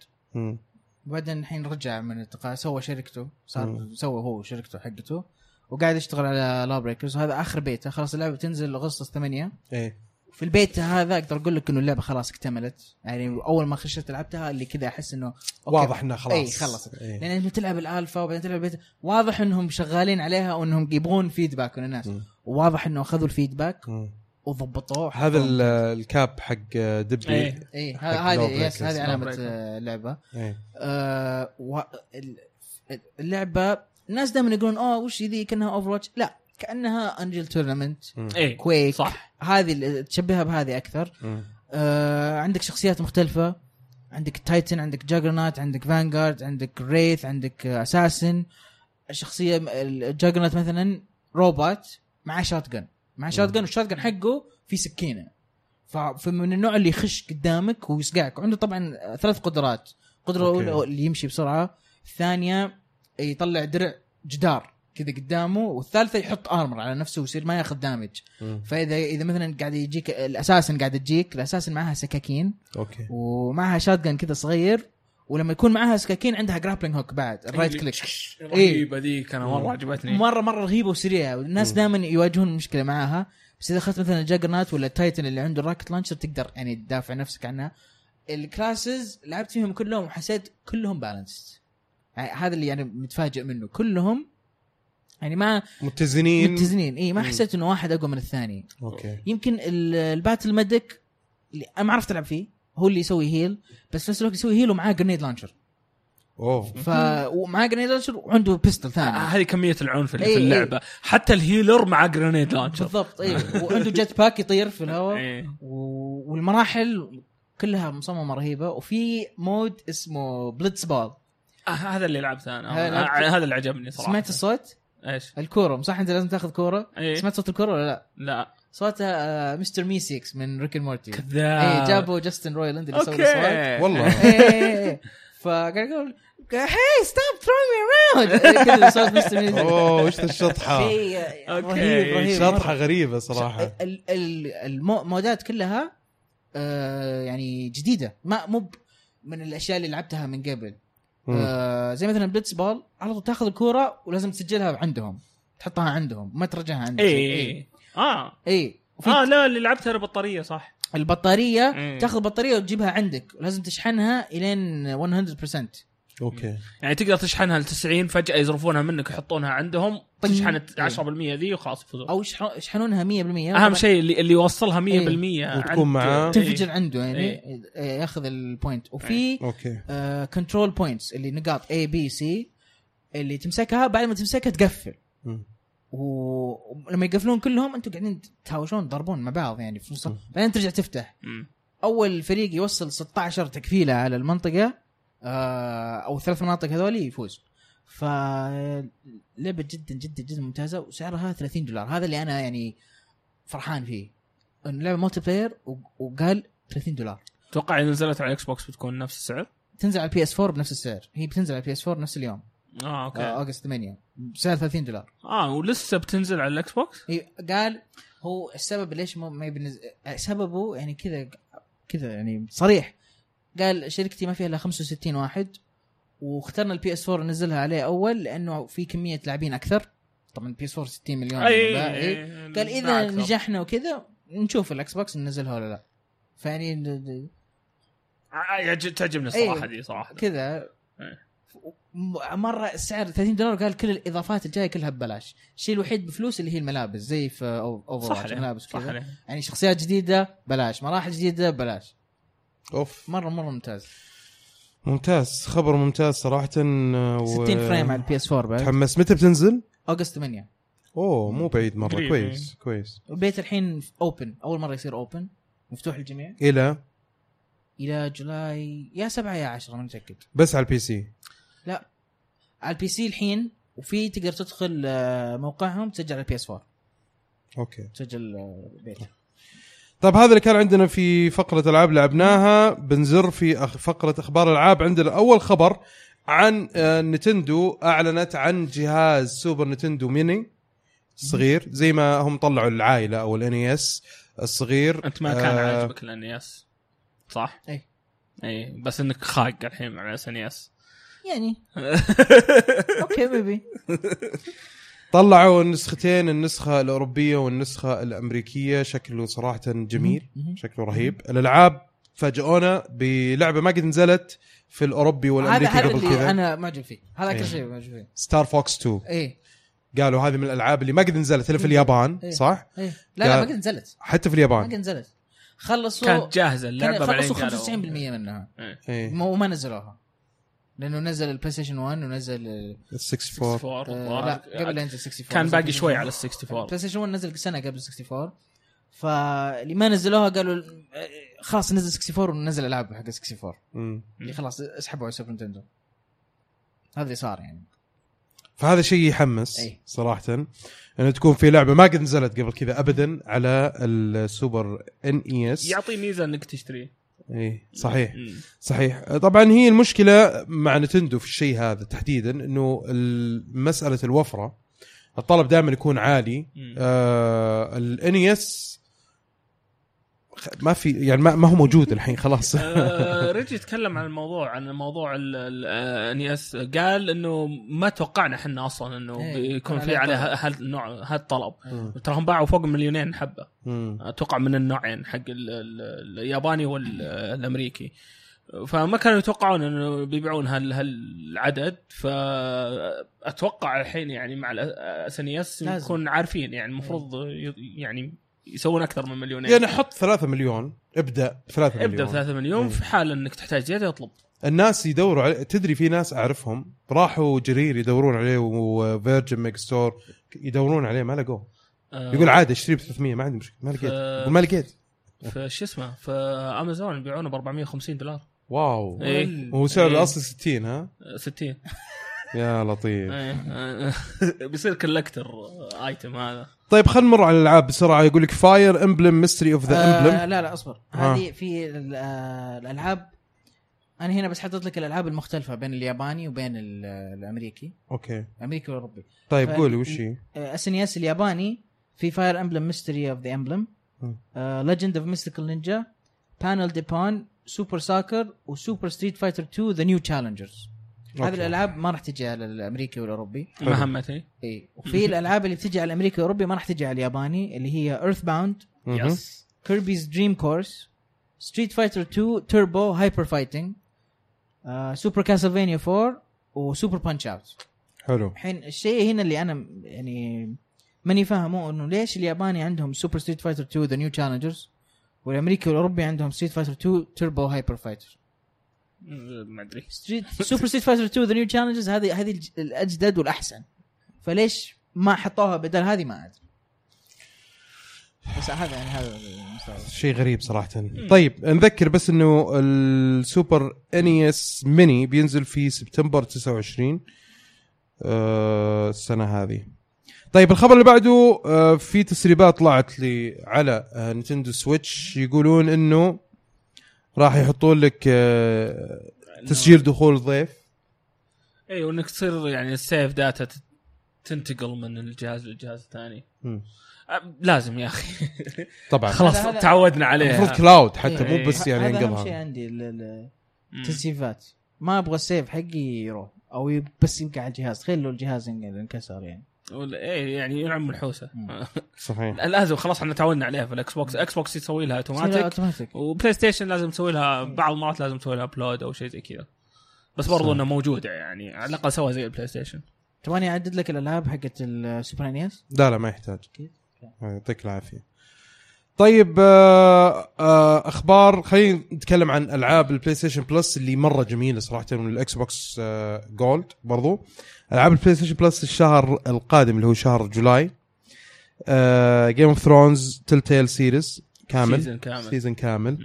وبعدين الحين رجع من التقاعد سوى شركته. صار. سوى هو شركته حقته. وقاعد يشتغل على LawBreakers وهذا آخر بيتا خلاص اللعبة بتنزل أغسطس 8 إيه. في البيت هذا أقدر أقول لك إنه اللعبة خلاص اكتملت يعني أول ما خشيت لعبتها اللي كذا أحس إنه أوكي. واضح إنها خلاص إي خلص إيه. لأن أنت تلعب الألفا وبعدين تلعب البيتا واضح إنهم شغالين عليها وإنهم يبغون feedback من الناس. وواضح إنه أخذوا ال feedback. وضبطوه هذا ال- ال cap حق دبي إيه. إي حق هذه yes. هذه علامة Breaker. آه، و... اللعبة الناس دائما يقولون أوه وش ذي كأنها Overwatch لا كأنها Unreal Tournament Quake صح. هذه اللي تشبهها بهذه أكثر. مم. آه عندك شخصيات مختلفة. عندك Titan عندك Juggernaut عندك Vanguard عندك Wraith عندك Assassin الشخصية ال Juggernaut مثلا روبوت معاه shotgun معاه shotgun وال shotgun حقه في سكينة. فمن النوع اللي يخش قدامك ويصقعك وعنده طبعا ثلاث قدرات. القدره أوكي. الاولى اللي يمشي بسرعة. الثانية يطلع درع جدار. كذا قدامه والثالثة يحط armor على نفسه ويصير ما ياخذ damage مم. فإذا إذا مثلا قاعد يجيك ال Assassin قاعد تجيك ال Assassin معاها سكاكين. أوكي. ومعها shot كذا صغير ولما يكون معاها سكاكين عندها grappling hook بعد ال right click رهيبة ذيك أنا مرة عجبتني. مرة مرة رهيبة وسريعة. والناس. دائما يواجهون مشكلة معاها بس إذا أخذت مثلا ال Juggernaut ولا ال Titan اللي عنده ال rocket launcher تقدر يعني تدافع نفسك عنها. ال classes لعبت فيهم كلهم وحسيت كلهم balanced هذا اللي يعني متفاجئ منه. كلهم يعني ما متزنين. متزنين. اي ما. حسيت إنه واحد أقوى من الثاني. أوكي. يمكن ال- الBattle Medic اللي أنا ما عرفت ألعب فيه هو اللي يسوي heal بس في نفس الوقت يسوي heal ومعاه grenade launcher أوه. ف ومعاه grenade launcher وعنده pistol آه، ثاني هذه كمية العنف اللي إيه، في إيه. اللعبة. حتى ال healer مع grenade launcher بالضبط اي وعنده jetpack يطير في الهواء. [LAUGHS] إيه. و- والمراحل كلها مصممة رهيبة. وفي mode اسمه Blitzball آه، هذا اللي لعبته أنا. هذا آه، هذا اللي عجبني صراحة. سمعت الصوت؟ إيش؟ الكورة صح أنت لازم تاخذ كورة؟ إيه. سمعت صوت الكورة ولا لا؟ لا. صوتها آه، مستر مي 6 من Rick Morty كذاب. اي جابوا Justin Roiland اللي سوى أوكي. والله. إيه فقاعد يقول hey stop throwing me around كذا صوت Mr. Mee أوه وش الشطحة؟ في أوكي. رهيب رهيب. شطحة. غريبة صراحة. ال- ال- المودات كلها آه يعني جديدة. ما مو من الأشياء اللي لعبتها من قبل. آه زي مثلا Blitzball على طول تاخذ الكورة ولازم تسجلها عندهم تحطها عندهم ما ترجعها عندك اي آه. اي آه لا اللي لعبتها بالبطاريه صح. البطارية إيه. تاخذ البطارية وتجيبها عندك ولازم تشحنها إلين 100% أوكي. يعني تقدر تشحنها ل 90 فجأة يصرفونها منك يحطونها عندهم تشحن إيه. 10% ذي وخلاص يفوزون. أو يشح- يشحنونها 100% أهم شيء اللي اللي يوصلها 100% إيه. وتكون معاه. تنفجر عنده يعني إيه. إيه، ياخذ ال point وفي أوكي. control points اللي نقاط A B C اللي تمسكها بعد ما تمسكها تقفل. ولما يقفلون كلهم أنتم قاعدين تهاوشون تضربون مع بعض يعني في نص بعدين ترجع تفتح. مم. أول فريق يوصل 16 تكفيلة على المنطقة آه، أو ثلاث مناطق هذول يفوز. فلعبة جدا جدا جدا ممتازة وسعرها 30 دولار. هذا اللي أنا يعني فرحان فيه. انه لعبة multiplayer وقال 30 دولار. أتوقع إذا نزلت على ال Xbox بتكون نفس السعر؟ تنزل على ال PS 4 بنفس السعر. هي بتنزل على ال PS 4 نفس اليوم. آه okay. آه، August 8 بسعر 30 دولار. آه ولسه بتنزل على ال Xbox هي قال هو السبب ليش ما يبنز... سببه يعني كذا كذا يعني صريح. قال شركتي ما فيها إلا 65 واحد واخترنا ال PS 4 ننزلها عليه أول لأنه في كمية لاعبين أكثر طبعا ال PS 4 60 مليون أي باقي. قال إذا أكثر. نجحنا وكذا نشوف ال Xbox ننزلها ولا لا فيعني تعجبني إيه. الصراحة دي صراحة كذا إيه. مرة السعر 30 دولار قال كل الإضافات الجاية كلها ببلاش الشيء الوحيد بفلوس اللي هي الملابس زي في Overwatch. ملابس كذا. يعني شخصيات جديدة بلاش مراحل جديدة بلاش أوف. مره مرة ممتاز. ممتاز. خبر ممتاز صراحة و... 60 frame على ال PS 4 بعد. تحمس. متى بتنزل؟ August 8 أوه مو بعيد مرة. قريب، كويس كويس. البيت الحين open أول مرة يصير open مفتوح للجميع. إلى؟ إلى July يا 7 يا 10 ما متأكد. بس على البي سي على ال PC الحين وفي تقدر تدخل آه، موقعهم تسجل على ال PS 4 okay. تسجل آه، البيت طيب هذا اللي كان عندنا في فقرة ألعاب لعبناها. بنزر في فقرة أخبار الألعاب. عندنا أول خبر عن آه، Nintendo أعلنت عن جهاز Super Nintendo Mini صغير زي ما هم طلعوا العائلة أو ال NES الصغير. أنت ما كان آه، عاجبك ال NES صح؟ إي. إي بس إنك خاق الحين على NES يعني. [LAUGHS] okay baby [LAUGHS] طلعوا النسختين النسخة الأوروبية والنسخة الأمريكية. شكله صراحة جميل. شكله رهيب. الألعاب فاجئونا بلعبة ما قد نزلت في والأمريكي هذا قبل اللي كذا. أنا معجب فيه. هذا إيه. أكثر شيء معجب فيه. Star Fox 2 إيه. قالوا هذه من الألعاب اللي ما قد نزلت الا في اليابان إيه. صح؟ إيه. لا لا ما قد نزلت. حتى في ما اليابان قد نزلت. خلصوا كانت جاهزة كان اللعبة بعدين خلصوا قالوا 95% منها. إيه. ما- وما نزلوها. لأنه نزل ال PlayStation 1 ونزل ال- 64 64 آه لا قبل لا ينزل 64 كان باقي شوي 64. على ال 64 ال PlayStation 1 نزل سنه قبل 64 فاللي ما نزلوها قالوا آه، خلاص نزل 64 ونزل ألعاب حق 64 مم. اللي خلاص اسحبوا على Super Nintendo هذا اللي صار يعني. فهذا شيء يحمس أي. صراحة إنه تكون في لعبة ما قد نزلت قبل كذا ابدا على ال Super NES يعطي ميزة إنك تشتريه. اي صحيح مم. صحيح طبعا هي المشكلة مع Nintendo في الشيء هذا تحديدا إنه مساله الوفرة الطلب دائما يكون عالي. آه ال NES ما في يعني ما, ما هو موجود الحين خلاص آه، Reggie يتكلم عن الموضوع عن موضوع ال NES قال إنه ما توقعنا إحنا أصلا إنه إيه، بيكون في طلب. هالنوع هالطلب مم. ترى هم باعوا فوق مليونين حبة. أتوقع من النوعين حق ال- ال- الياباني والامريكي فما كانوا يتوقعون إنه بيبيعون هال هالعدد فأتوقع الحين يعني مع ال SNES لازم. يكون عارفين يعني المفروض يعني يسوون أكثر من مليونين. يعني حط 3 مليون. ابدأ 3 مليون ابدأ ب 3 مليون. في حال إنك تحتاج زيادة اطلب الناس يدوروا عليه تدري في ناس أعرفهم راحوا جرير يدورون عليه و Virgin Megastore يدورون عليه ما لقوه. آه، يقول عادي اشتريه ب 300 ما عندي مشكلة. ما لقيت. ف- ما لقيت. في شو اسمه؟ في امازون يبيعونه ب 450 دولار. wow. هو سعر إيه. الأصلي 60 ها؟ 60 [LAUGHS] يا لطيف. إيه. آه، [LAUGHS] بيصير collector item هذا. طيب خلينا نمر على الألعاب بسرعة. يقول لك Fire Emblem Mystery of the Emblem لا لا أصبر. آه. هذه في ال- آه الألعاب. أنا هنا بس حطيت لك الألعاب المختلفة بين الياباني وبين ال- الأمريكي. okay. الامريكي والأوروبي. طيب قولي وش هي؟ SNES الياباني في Fire Emblem Mystery of the Emblem. Legend of Mystical Ninja Panel de Pon Super Soccer و Super Street Fighter 2 The New Challengers هذه okay. الألعاب ما راح تجي على الأمريكي والاوروبي مهمتي إي. وفي الألعاب اللي بتجي على الأمريكي والأوروبي ما راح تجي على الياباني اللي هي EarthBound. yes. Kirby's Dream Course Street Fighter 2 Turbo Hyper Fighting Super Castlevania 4 و Super Punch-Out حلو. الحين الشيء هنا اللي أنا يعني ماني فاهمه إنه ليش الياباني عندهم Super Street Fighter 2 The New Challengers والأمريكي والأوروبي عندهم Street Fighter 2 Turbo Hyper Fighter ما أدري. ستريت سوبر ستريت فايتر 2 ذا نيو تشالنجرز هذه هذه الأجدد والأحسن. فليش ما حطوها بدل هذه ما أدري. بس هذا يعني هذا شيء غريب صراحة. طيب نذكر بس إنه ال Super NES Mini بينزل في سبتمبر 29 آه السنة هذه. طيب الخبر اللي بعده آه في تسريبات طلعت لي على آه Nintendo Switch يقولون إنه راح يحطون لك آه تسجيل دخول ضيف. اي وإنك تصير يعني ال save data تنتقل من الجهاز للجهاز الثاني. لازم يا أخي. طبعا. خلاص تعودنا المفروض عليها cloud حتى إيه. مو بس يعني هذا أهم شيء عندي. التسييفات ما أبغى ال save حقي يروح أو بس يبقى على الجهاز. تخيل لو الجهاز انكسر يعني. ولا إيه يعني ينعم الحوسه. [LAUGHS] صحيح. لازم خلاص إحنا تعودنا عليها في الإكس بوكس. إكس بوكس يسوي لها automatic automatic وبلاي ستيشن لازم تسوي لها بعض المرات لازم تسوي لها upload أو شيء زي كذا. بس برضو. انها موجودة يعني على الأقل سوى زي البلاي ستيشن. تبغاني أعدد لك الألعاب حقت ال Super NES لا لا ما يحتاج. يعطيك العافية. طيب آه آه أخبار خلينا نتكلم عن ألعاب البلاي ستيشن Plus اللي مرة جميلة صراحة من الاكس بوكس آه Gold برضو. ألعاب البلاي ستيشن Plus الشهر القادم اللي هو شهر July Game of Thrones Telltale series كامل. season كامل. season كامل.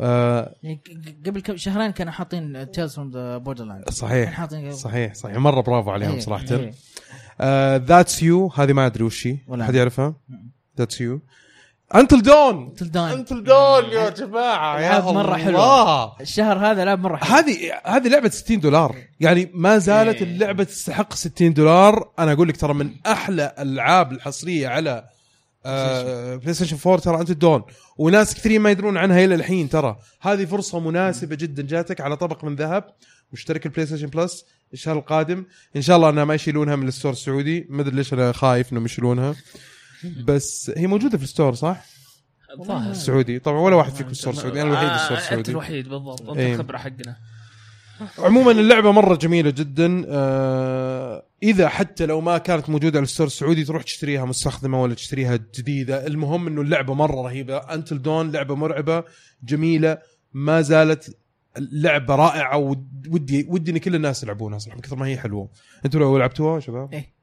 آه يعني قبل كم شهرين كانوا حاطين Tales from the Border Land صحيح حاطين صحيح صحيح. مرة برافو عليهم إيه، صراحة. إيه. That's You هذه ما أدري وش هي. ولا. حد يعرفها. That's You Until Dawn Until Dawn. Until Dawn يا جماعة يا ألعاب مرة حلوة. الله. الشهر هذا لعب مرة حلو. هذه هذه لعبة 60 دولار. يعني ما زالت إيه. اللعبة تستحق 60 دولار. أنا أقول لك ترى من أحلى الألعاب الحصرية على آه بلاي ستيشن 4 ترى Until Dawn وناس كثيرين ما يدرون عنها إلى الحين ترى. هذه فرصة مناسبة جدا جاتك على طبق من ذهب. مشترك البلاي ستيشن Plus الشهر القادم. إن شاء الله انها ما يشيلونها من ال store السعودي. ما أدري ليش أنا خايف إنهم يشيلونها. بس هي موجودة في ال store صح؟ الظاهر السعودي طبعا ولا واحد فيكم store سعودي أنا الوحيد ال store آه، انت السعودي الوحيد بالضبط. أنت إيه. الخبرة حقنا. عموما اللعبة مرة جميلة جدا. آه إذا حتى لو ما كانت موجودة على ال store السعودي تروح تشتريها مستخدمة ولا تشتريها جديدة. المهم إنه اللعبة مرة رهيبة. Until Dawn لعبة مرعبة جميلة. ما زالت لعبة رائعة ود- ودي ودي إن كل الناس يلعبونها صراحة من كثر ما هي حلوة. أنتوا لو لعبتوها شباب؟ إيه.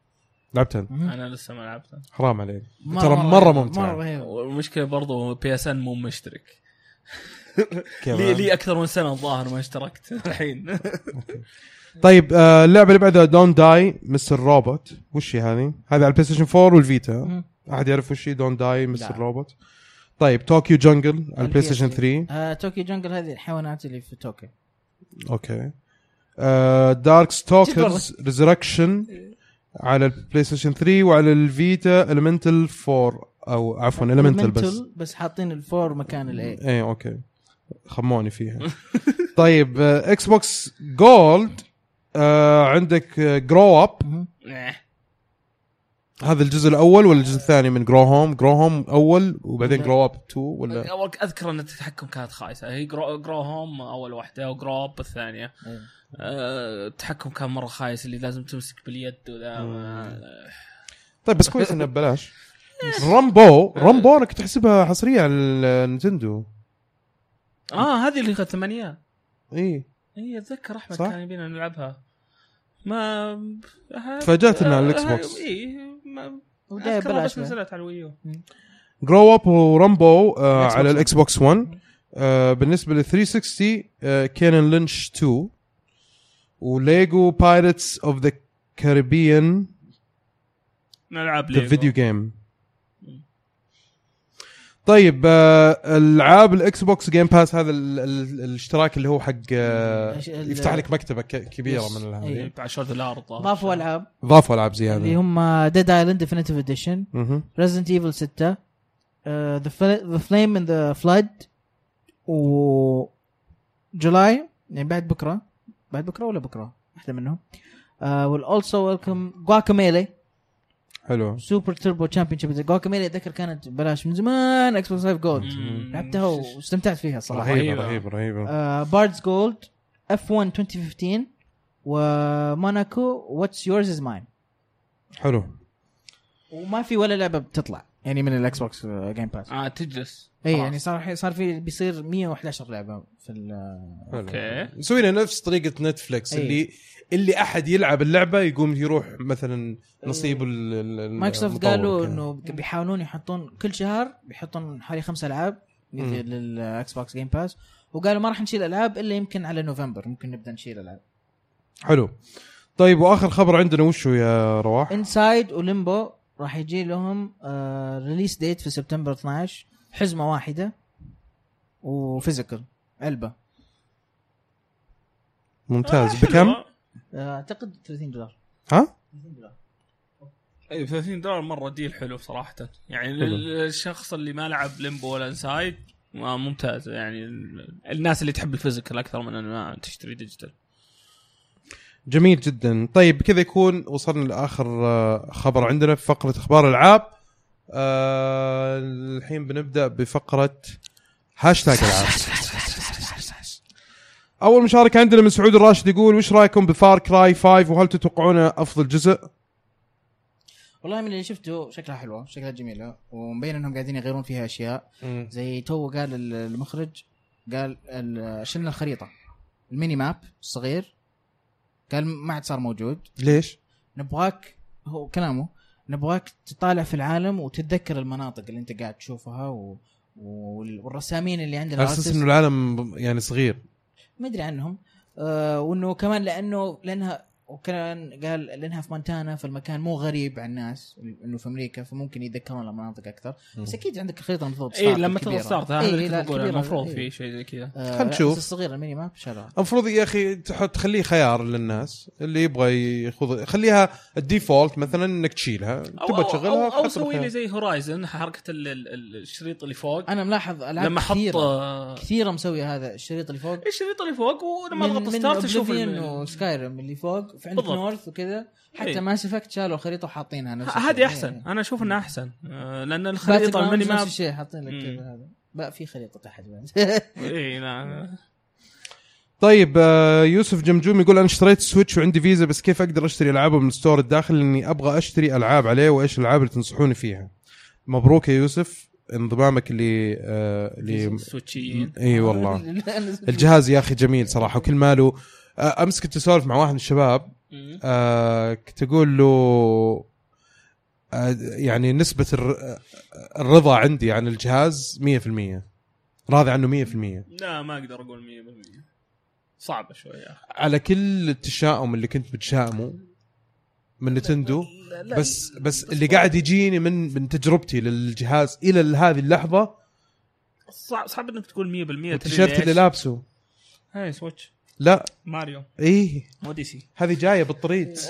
لعبتها. أنا لسه ما لعبتها. حرام عليك. ترى مره رهيبه والمشكلة برضو PSN مو مشترك؟ [LAUGHS] لي, لي أكثر من سنة الظاهر ما اشتركت [LAUGHS] الحين. [LAUGHS] طيب آه اللعبة اللي بعدها Don't Die Mr. Robot وش هي هذه؟ هذه على البلاي ستيشن 4 والفيتا. أحد يعرف وش هي؟ Don't Die Mr. Robot طيب Tokyo Jungle على البلاي ستيشن 3 آه، Tokyo Jungle هذه الحيوانات اللي في طوكيو أوكي. Darkstalkers Resurrection على البلاي ستيشن 3 وعلى الفيتا Elemental 4 أو عفوا Elemental بس Elemental، بس. حاطين ال four مكان ال A إيه أوكي. خموني فيها. [LAUGHS] طيب إكس بوكس Gold عندك Grow Up إيه. هذا الجزء الأول ولا الجزء الثاني من Grow Home Grow Home أول وبعدين. Grow Up 2 ولا؟ اول أذكر إن التحكم كانت خايسة. هي Grow, Grow Home أول واحدة و Grow Up الثانية. إيه. أه التحكم كان مرة خايس اللي لازم تمسك باليد وذا طيب بس كويس [LAUGHS] إنه ببلاش. Runbow Runbow أنا كنت أحسبها حصرية على النينتندو آه هذه اللي ثمانية. إي. إي أتذكر أحمد صح؟ كان يبينا نلعبها. ما تفاجأت إنها على الإكس بوكس. إي ما بس. نزلت على ال Wii U. Grow Up و Runbow آه على. الإكس بوكس 1 آه بالنسبة لل 360 آه Kane and Lynch 2 و Lego Pirates of the Caribbean نلعب the Lego video game طيب آه ألعاب الاكس بوكس Game Pass هذا ال ال الاشتراك اللي هو حق آه يفتح لك مكتبة ك- كبيرة. من هذه إيه. إيه، ب 10 دولار. ضافوا ألعاب. ضافوا ألعاب اللي زياده هم Dead Island Definitive Edition. Resident Evil 6 The Flame in the Flood و July يعني بعد بكرة. بعد بكرة ولا بكرة؟ واحدة منهم. وال also welcome Guacamelee حلو. Super Turbo Championship Guacamelee أتذكر كانت ببلاش من زمان. إكس بوكس 5 Gold. لعبتها واستمتعت فيها صراحة. رهيبة رهيبة. رهيبة رهيبة. آه Bard's Gold F1 2015 و Monaco What's Yours Is Mine حلو. وما في ولا لعبة بتطلع. يعني من الاكس بوكس Game Pass آه تجلس اي. يعني صار صار في بيصير 111 لعبة في ال. أوكي مسوينا نفس طريقة نتفلكس أي. اللي اللي أحد يلعب اللعبة يقوم يروح مثلا نصيب ال- ال- مايكروسوفت قالوا. إنه بيحاولون يحطون كل شهر بيحطون حوالي خمس ألعاب. للاكس بوكس Game Pass وقالوا ما راح نشيل ألعاب إلا يمكن على نوفمبر ممكن نبدأ نشيل ألعاب حلو طيب وآخر خبر عندنا وشو يا رواح؟ Inside و Limbo راح يجي لهم آه release date في سبتمبر 12 حزمة واحدة و physical علبة. ممتاز. آه، بكم؟ آه، أعتقد 30 دولار. ها؟ 30 دولار. إي 30 دولار مرة deal حلو صراحة. يعني حلو. للشخص اللي ما لعب Limbo ولا Inside آه، ممتاز. يعني ال- الناس اللي تحب ال physical أكثر من انها تشتري digital جميل جدا. طيب بكذا يكون وصلنا لآخر آه، خبر عندنا في فقرة أخبار العاب آه الحين بنبدأ بفقرة هاشتاج ألعاب. أول مشاركة عندنا من سعود الراشد يقول وش رأيكم ب Far Cry 5 وهل تتوقعونه أفضل جزء؟ والله من اللي شفته شكلها حلوة شكلها جميلة ومبين إنهم قاعدين يغيرون فيها أشياء. زي تو قال ال- المخرج قال ال- شلنا الخريطة؟ ال mini map الصغير قال ما عاد صار موجود ليش؟ نبغاك هو كلامه نبغاك تطالع في العالم وتتذكر المناطق اللي انت قاعد تشوفها و... وال- والرسامين اللي عندنا على أساس. إنه العالم يعني صغير ما أدري عنهم آه وإنه كمان لأنه لأنها وكان قال لانها في مونتانا فالمكان مو غريب عن الناس إنه في أمريكا فممكن يتذكرون المناطق أكثر. بس أكيد عندك الخريطه المفروض اي لما تضغط start هذا إيه، اللي كبيرة، المفروض إيه. في شيء زي كذا. آه خل لا، نشوف. بس الصغير ال mini map شالوها المفروض يا أخي تحط تخليه خيار للناس اللي يبغى ياخذ خليها ال default مثلا إنك تشيلها أو تبغى أو, تشغلها أو, أو تحط سوي. لي زي Horizon حركة ال- ال- ال- الشريط اللي فوق. أنا ملاحظ ألعاب لما حط كثيرة آه، كثيرة مسوية هذا الشريط اللي فوق. الشريط اللي فوق ولما أضغط start أشوف الم- و Skyrim اللي فوق في عندك بالضبط. north وكذا حتى إيه. Mass Effect شالوا الخريطه وحاطينها نفس. هذه أحسن. إيه. أنا أشوف إنها أحسن. آه، لأن الخريطة الميني نفس map الشيء حاطين لك. كذا هذا. بقى في خريطة تحت بعد [LAUGHS] اي لا. طيب آه، يوسف جمجوم يقول أنا اشتريت Switch وعندي فيزا بس كيف أقدر أشتري العابه من ال store الداخلي؟ لأني أبغى أشتري ألعاب عليه وإيش الألعاب اللي تنصحوني فيها؟ مبروك يا يوسف. انضمامك اللي آه اللي سويتشيين إي والله. [LAUGHS] الجهاز يا أخي جميل صراحة وكل ماله أمس كنت أسولف مع واحد من الشباب. آه كنت أقول له آه يعني نسبة الر- آه، الرضا عندي عن الجهاز 100% راضي عنه 100% لا ما أقدر أقول 100% صعبة شوي يا أخي. على كل التشاؤم اللي كنت بتشائمه من Nintendo بس بس اللي قاعد يجيني من من تجربتي للجهاز إلى هذه اللحظة صعب صعب إنك تقول 100% تدري والتيشيرت اللي؟ لابسه. هاي Switch لا. ماريو. إيه. Odyssey هذه جاية بالطريت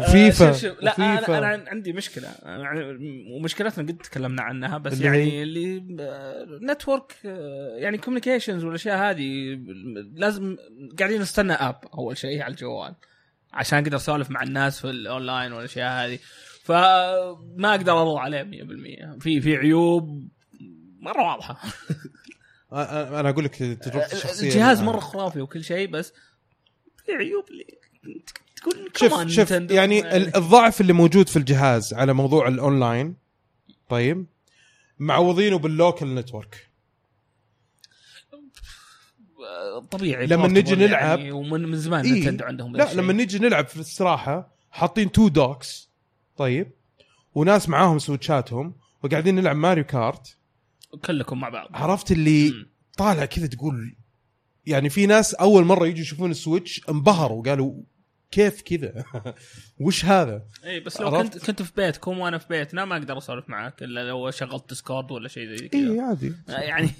وفيفا [LAUGHS] [LAUGHS] آه، شوف شوف لا أنا وفيفا. أنا عندي مشكلة. يعني ومشكلتنا قد تكلمنا عنها بس اللي يعني؟ اللي network يعني communications والأشياء هذه لازم قاعدين نستنى app أول شيء على الجوال عشان أقدر أسولف مع الناس في الاونلاين والأشياء هذه. فما أقدر ارضى عليه 100% في في عيوب مرة واضحة. [LAUGHS] أنا أنا أقول لك تجربتي الشخصية الجهاز. مرة خرافي وكل شيء بس في عيوب اللي تقول شوف شوف. يعني ال- الضعف اللي موجود في الجهاز على موضوع الأونلاين طيب معوضينه بال local network طبيعي لما نجي نلعب- يعني ومن من زمان إيه. Nintendo عندهم لا. لما نيجي نلعب في الاستراحه حاطين two docks طيب وناس معاهم Switchاتهم وقاعدين نلعب Mario Kart كلكم مع بعض. عرفت اللي مم. طالع كذا تقول يعني في ناس أول مرة يجوا يشوفون ال Switch انبهروا قالوا كيف كذا؟ [LAUGHS] وش هذا؟ اي بس لو عرفت؟ كنت كنت في بيتكم وأنا في بيتنا ما أقدر أسولف معك إلا لو شغلت Discord ولا شيء زي كذا. اي عادي. يعني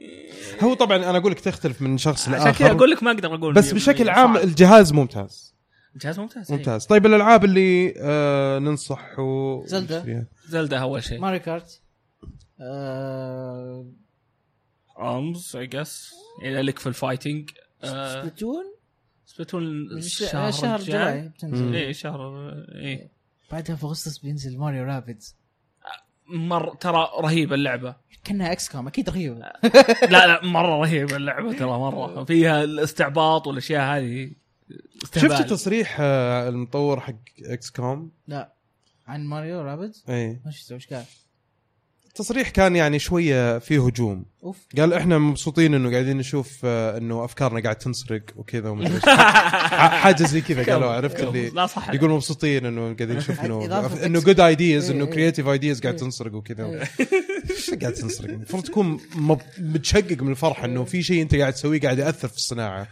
[LAUGHS] هو طبعا أنا أقول لك تختلف من شخص عشان لآخر. كذا أقول لك ما أقدر أقول بس 100% بشكل عام صعب. الجهاز ممتاز. الجهاز ممتاز إيه. ممتاز. طيب الألعاب اللي آه ننصح و... Zelda. Zelda أول شيء. Mario Kart. آه Arms اي جس اذا لك في ال fighting آه، Splatoon Splatoon شهر الشهر شهر الجاي. July بتنزل إيه شهر إيه. بعدها في أغسطس بينزل Mario Rabbids. مر ترى رهيبة اللعبة. كأنها XCOM أكيد رهيبة. لا لا مرة رهيبة اللعبة ترى مرة. فيها الاستعباط والأشياء هذه. شفت تصريح آه، المطور حق إكس كوم لا. عن Mario Rabbids؟ اي ما شفته وش قال؟ التصريح كان يعني شوية فيه هجوم. أوف. قال إحنا مبسوطين إنه قاعدين نشوف آه، إنه أفكارنا قاعد تنسرق وكذا ومدري [LAUGHS] حاجة زي كذا قالوا عرفت اللي لا صح. يقول مبسوطين إنه قاعدين نشوف إنه إنه good ideas إيه، إنه إيه. creative ideas قاعد إيه. تنسرق وكذا. إيه. [LAUGHS] إيش قاعد تنسرق؟ المفروض تكون متشقق من الفرحة إنه في شيء أنت قاعد تسويه قاعد يأثر في الصناعة.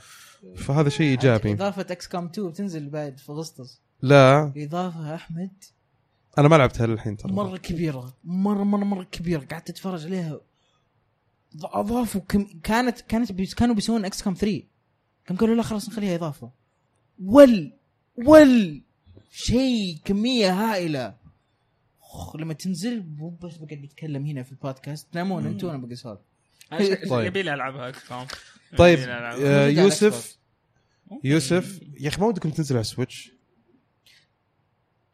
فهذا شيء إيجابي. إضافة XCOM 2 بتنزل بعد في اغسطس لا. إضافة أحمد. أنا ما لعبتها للحين ترى. مرة كبيرة. مره مره مرة كبيرة. قعدت أتفرج عليها. أضافوا كم كانت كانت بي كانوا بيسوون XCOM 3 كان قالوا لا خلاص نخليها اضافه ول ول شيء كمية هائلة. أخ لما تنزل مو بس بقعد اتكلم هنا في البودكاست. تنامون أنتم وأنا بقص هذا طيب. يبي لي ألعبها طيب. آه، يوسف يوسف يا أخي ما ودكم تنزل على ال Switch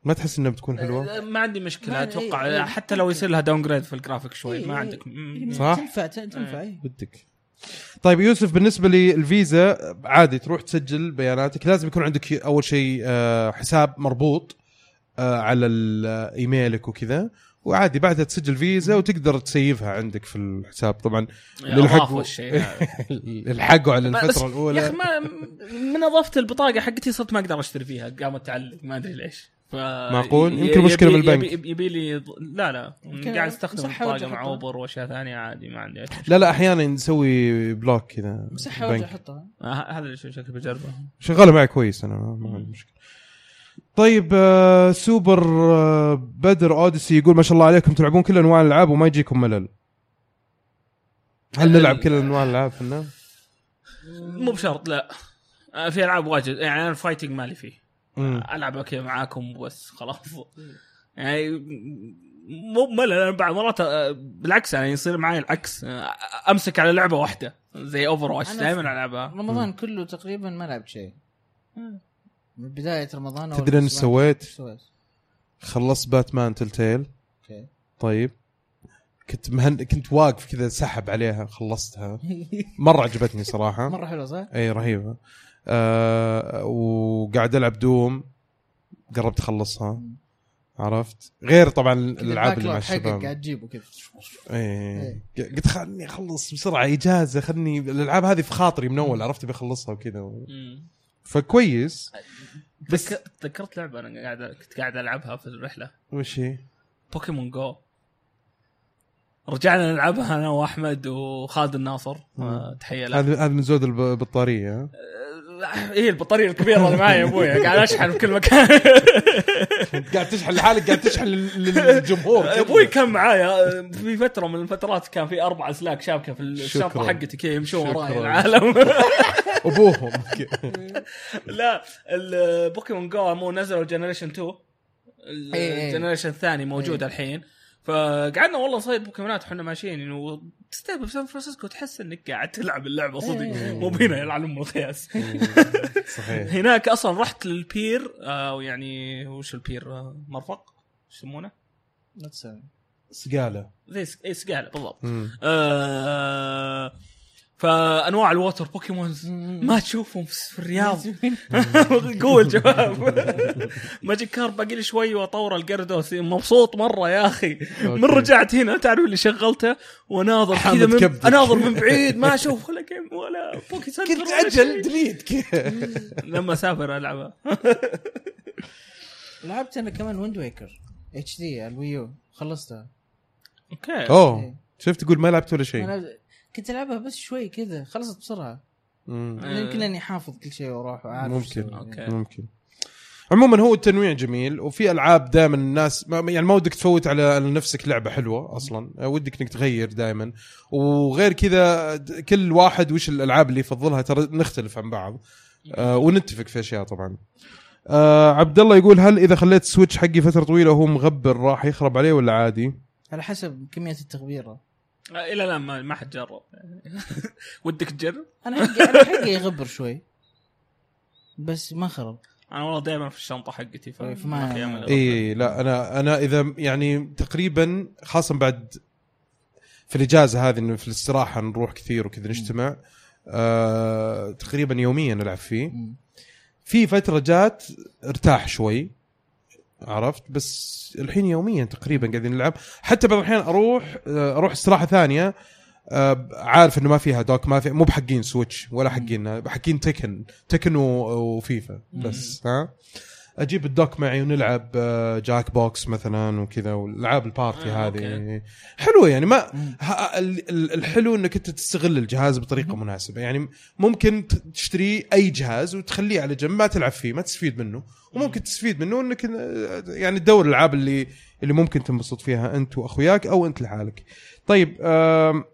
ما تحس إنها بتكون حلوة ما عندي مشكلة ما- أتوقع إيه، إيه. حتى لو يصير لها downgrade في الجرافيك شوي إيه، ما إيه. عندك مم. صح؟ تنفع تنفع إيه. بدك طيب يوسف بالنسبة للفيزا عادي تروح تسجل بياناتك لازم يكون عندك أول شيء آه، حساب مربوط آه، على emailك وكذا وعادي بعدها تسجل فيزا وتقدر تسيفها عندك في الحساب طبعا اضافوا للحق الشيء هذا. الحقوا [LAUGHS] على الفترة يا أخي الاولى ما من أضافة البطاقة حقتي صرت ما أقدر أشتري فيها قامت تعلق ما أدري ليش ف... معقول؟ يمكن مشكلة يبي- بالبنك. يبي, يبي لي لا لا قاعد أستخدم وارجع مع. Uber وأشياء ثانية عادي ما عندي. لا لا أحيانا نسوي block كذا مسحها بنك. وارجع احطها هذا اللي شكلي بجربه شغالة معي كويس أنا ما عندي مشكلة طيب آه سوبر آه بدر Odyssey يقول ما شاء الله عليكم تلعبون كل أنواع الألعاب وما يجيكم ملل هل نلعب كل أنواع الألعاب فنان؟ مو بشرط لا آه، في ألعاب واجد يعني أنا ال fighting مالي فيه. ألعب كذا معاكم بس خلاص. يعني مو ملل أنا بعض مرات آه، بالعكس يعني يصير معي العكس. آه، أمسك على لعبة واحدة زي Overwatch دائما العبها رمضان كله تقريبا ما لعبت شيء. من بداية رمضان تدري؟ إيش سويت؟ خلصت Batman Telltale okay. طيب. كنت مهن... كنت واقف كذا سحب عليها خلصتها. [LAUGHS] مرة عجبتني صراحة. مرة حلوة صح؟ إي رهيبة. آه وقاعد ألعب Doom. قربت أخلصها. عرفت؟ غير طبعا الألعاب اللي مع الشباب. قاعد تجيبه كذا. إيه. قلت خلني أخلص بسرعة إجازة خلني الألعاب هذه في خاطري من أول عرفت؟ بخلصها وكذا مم. فكويس. بس- تذك- تذكرت لعبة أنا قاعد كنت قاعد ألعبها في الرحلة. وش هي؟ Pokémon Go. رجعنا نلعبها أنا وأحمد وخالد الناصر. آه، تحية له. هذا هذا من زود الب- البطارية. ها؟ آه، [LAUGHS] إيه البطارية الكبيرة اللي معي يا أبوي قاعد أشحن في كل مكان [LAUGHS] قاعد تشحن لحالك قاعد تشحن لل- للجمهور [LAUGHS] أبوي كان معايا في فترة من الفترات كان في أربع اسلاك شابكة في الشنطة. حقتي كذا يمشون وراي. العالم أبوهم لا ال Pokémon Go مو نزلوا generation 2 إيه، إيه. ال generation الثاني موجود إيه. الحين فقعدنا والله نصيد بوكيمونات وحنا ماشيين انه تستهبل في سان فرانسيسكو تحس إنك قاعد تلعب اللعبة صدق. إيه. مو بينا يلعن ام الخياس صحيح. [LAUGHS] هناك أصلا رحت لل pier أو يعني وش ال pier؟ آه، مرفق إيش يسمونه؟ سقالة. زي اي سقالة بالضبط. آه فأنواع الووتر بوكيمونز ما تشوفهم في الرياض. قوة الجواب ماجيك كار باقي لي شوي وأطور الجردوس مبسوط مرة يا أخي. من. رجعت هنا تعرف اللي شغلته؟ وناظر كذا من. أناظر من [LAUGHS] بعيد ما أشوف ولا جيم ولا بوكي سنتر كنت أجل. دليت [LAUGHS] لما أسافر ألعبها. [LAUGHS] لعبت أنا كمان ويند ويكر اتش دي الويو. خلصتها okay. أوه. شفت تقول ما لعبت ولا شيء. أنا كنت ألعبها بس شوي كذا خلصت بسرعة. يمكن أني حافظ كل شيء وأروح وعارف ممكن. أسوي. okay. ممكن عموما هو التنويع جميل وفي ألعاب دائما الناس ما- يعني ما ودك تفوت على نفسك لعبة حلوة أصلا ودك إنك تغير دائما وغير كذا كل واحد وش الألعاب اللي يفضلها ترى نختلف عن بعض آه ونتفق في أشياء طبعا آه عبد الله يقول هل إذا خليت السويتش حقي فترة طويلة وهو مغبر راح يخرب عليه ولا عادي؟ على حسب كمية التغبيره إلى الآن ما ما حد جرب [LAUGHS] ودك تجرب؟ أنا حقي أنا حقي يغبر شوي بس ما خرب أنا والله دائما في الشنطة حقتي إيه، فما- أمل. اي لا أنا أنا إذا يعني تقريبا خاصه بعد في الإجازة هذه إنه في الاستراحة نروح كثير وكذا نجتمع آه تقريبا يوميا نلعب فيه. في فترة جات ارتاح شوي عرفت؟ بس الحين يوميا تقريبا قاعدين نلعب. حتى بعض الأحيان أروح آه، أروح استراحة ثانية آه، عارف إنه ما فيها dock ما في مو بحقين Switch ولا حقين حقين Tekken Tekken و FIFA بس ها؟ أجيب ال dock معي ونلعب آه، Jackbox مثلا وكذا والألعاب ال party آه، هذه. okay. حلوة يعني ما الحلو إنك أنت تستغل الجهاز بطريقة مناسبة. يعني ممكن تشتري أي جهاز وتخليه على جنب ما تلعب فيه ما تستفيد منه. وممكن تستفيد منه إنك آه، يعني تدور الألعاب اللي اللي ممكن تنبسط فيها أنت وأخوياك أو أنت لحالك. طيب آم،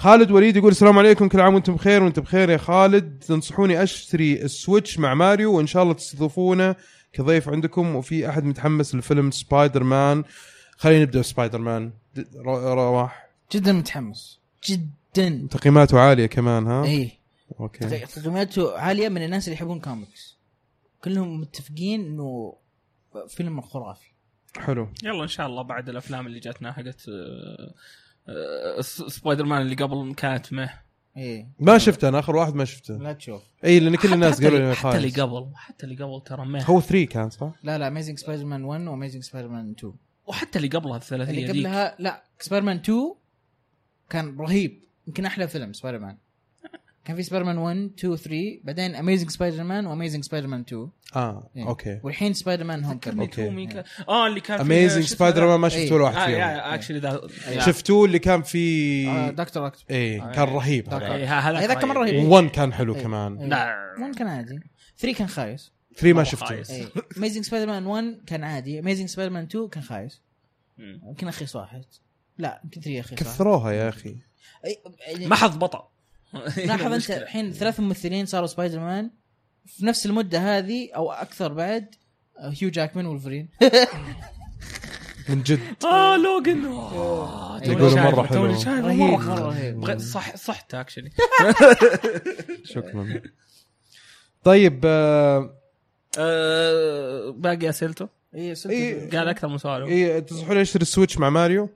خالد وليد يقول السلام عليكم كل عام وأنتم بخير وانت بخير يا خالد. تنصحوني أشتري السويتش مع ماريو وإن شاء الله تستضيفونا كضيف عندكم. وفي أحد متحمس لفيلم سبايدر مان خلينا نبدأ بسبايدر مان رواح. جدا متحمس. جدا. تقييماته عالية كمان ها؟ اي okay. تقييماته عالية من الناس اللي يحبون كوميكس كلهم متفقين إنه فيلم خرافي. حلو. يلا إن شاء الله بعد الأفلام اللي جاتنا حقت آه، سبايدر مان اللي قبل كانت meh اي ما شفته أنا آخر واحد ما شفته. لا تشوف. اي لأن كل الناس قالوا لي حتى اللي قبل حتى اللي قبل ترى مه. هو 3 كان صح؟ لا لا اميزنج سبايدر مان 1 واميزنج سبايدر مان 2 وحتى اللي قبلها الثلاثية اللي قبلها لا سبايدر مان 2 كان رهيب. يمكن أحلى فيلم سبايدر مان كان في سبايدر مان 1 2 3 بعدين اميزنج سبايدر مان واميزنج سبايدر مان 2 آه إيه. أوكي والحين سبايدر مان هوم مين كان- آه اللي كان فيه اميزنج سبايدر؟ مان ما شفت إيه. ولا واحد آه فيهم اكشلي ذا لا. شفتوه اللي كان فيه دكتور اكتوبر إيه آه، كان إيه. رهيب. هذا إيه، هذاك هذاك مرة رهيب. و1 كان حلو إيه. كمان إيه. لا 1 كان عادي 3 كان خايس 3 ما شفته. Amazing Spider-Man 1 كان عادي Amazing Spider-Man 2 كان خايس. يمكن اخيس واحد لا يمكن 3 اخيس واحد كثروها يا أخي حظ بطل [LAUGHS] لاحظ أنت مشكلة. الحين ثلاث ممثلين صاروا سبايدر مان في نفس المدة هذه أو أكثر بعد آه، هيو جاكمان وولفرين. [LAUGHS] من جد. [LAUGHS] آه Logan آه، يقولوا شايفه، مرة حلو. رهيب مرة. رهيب. صح صحت actually شكرا. طيب آه آه، باقي أسئلته؟ اي إيه. قال أكثر من سؤال. إيه تنصحون اشتري ال Switch مع ماريو؟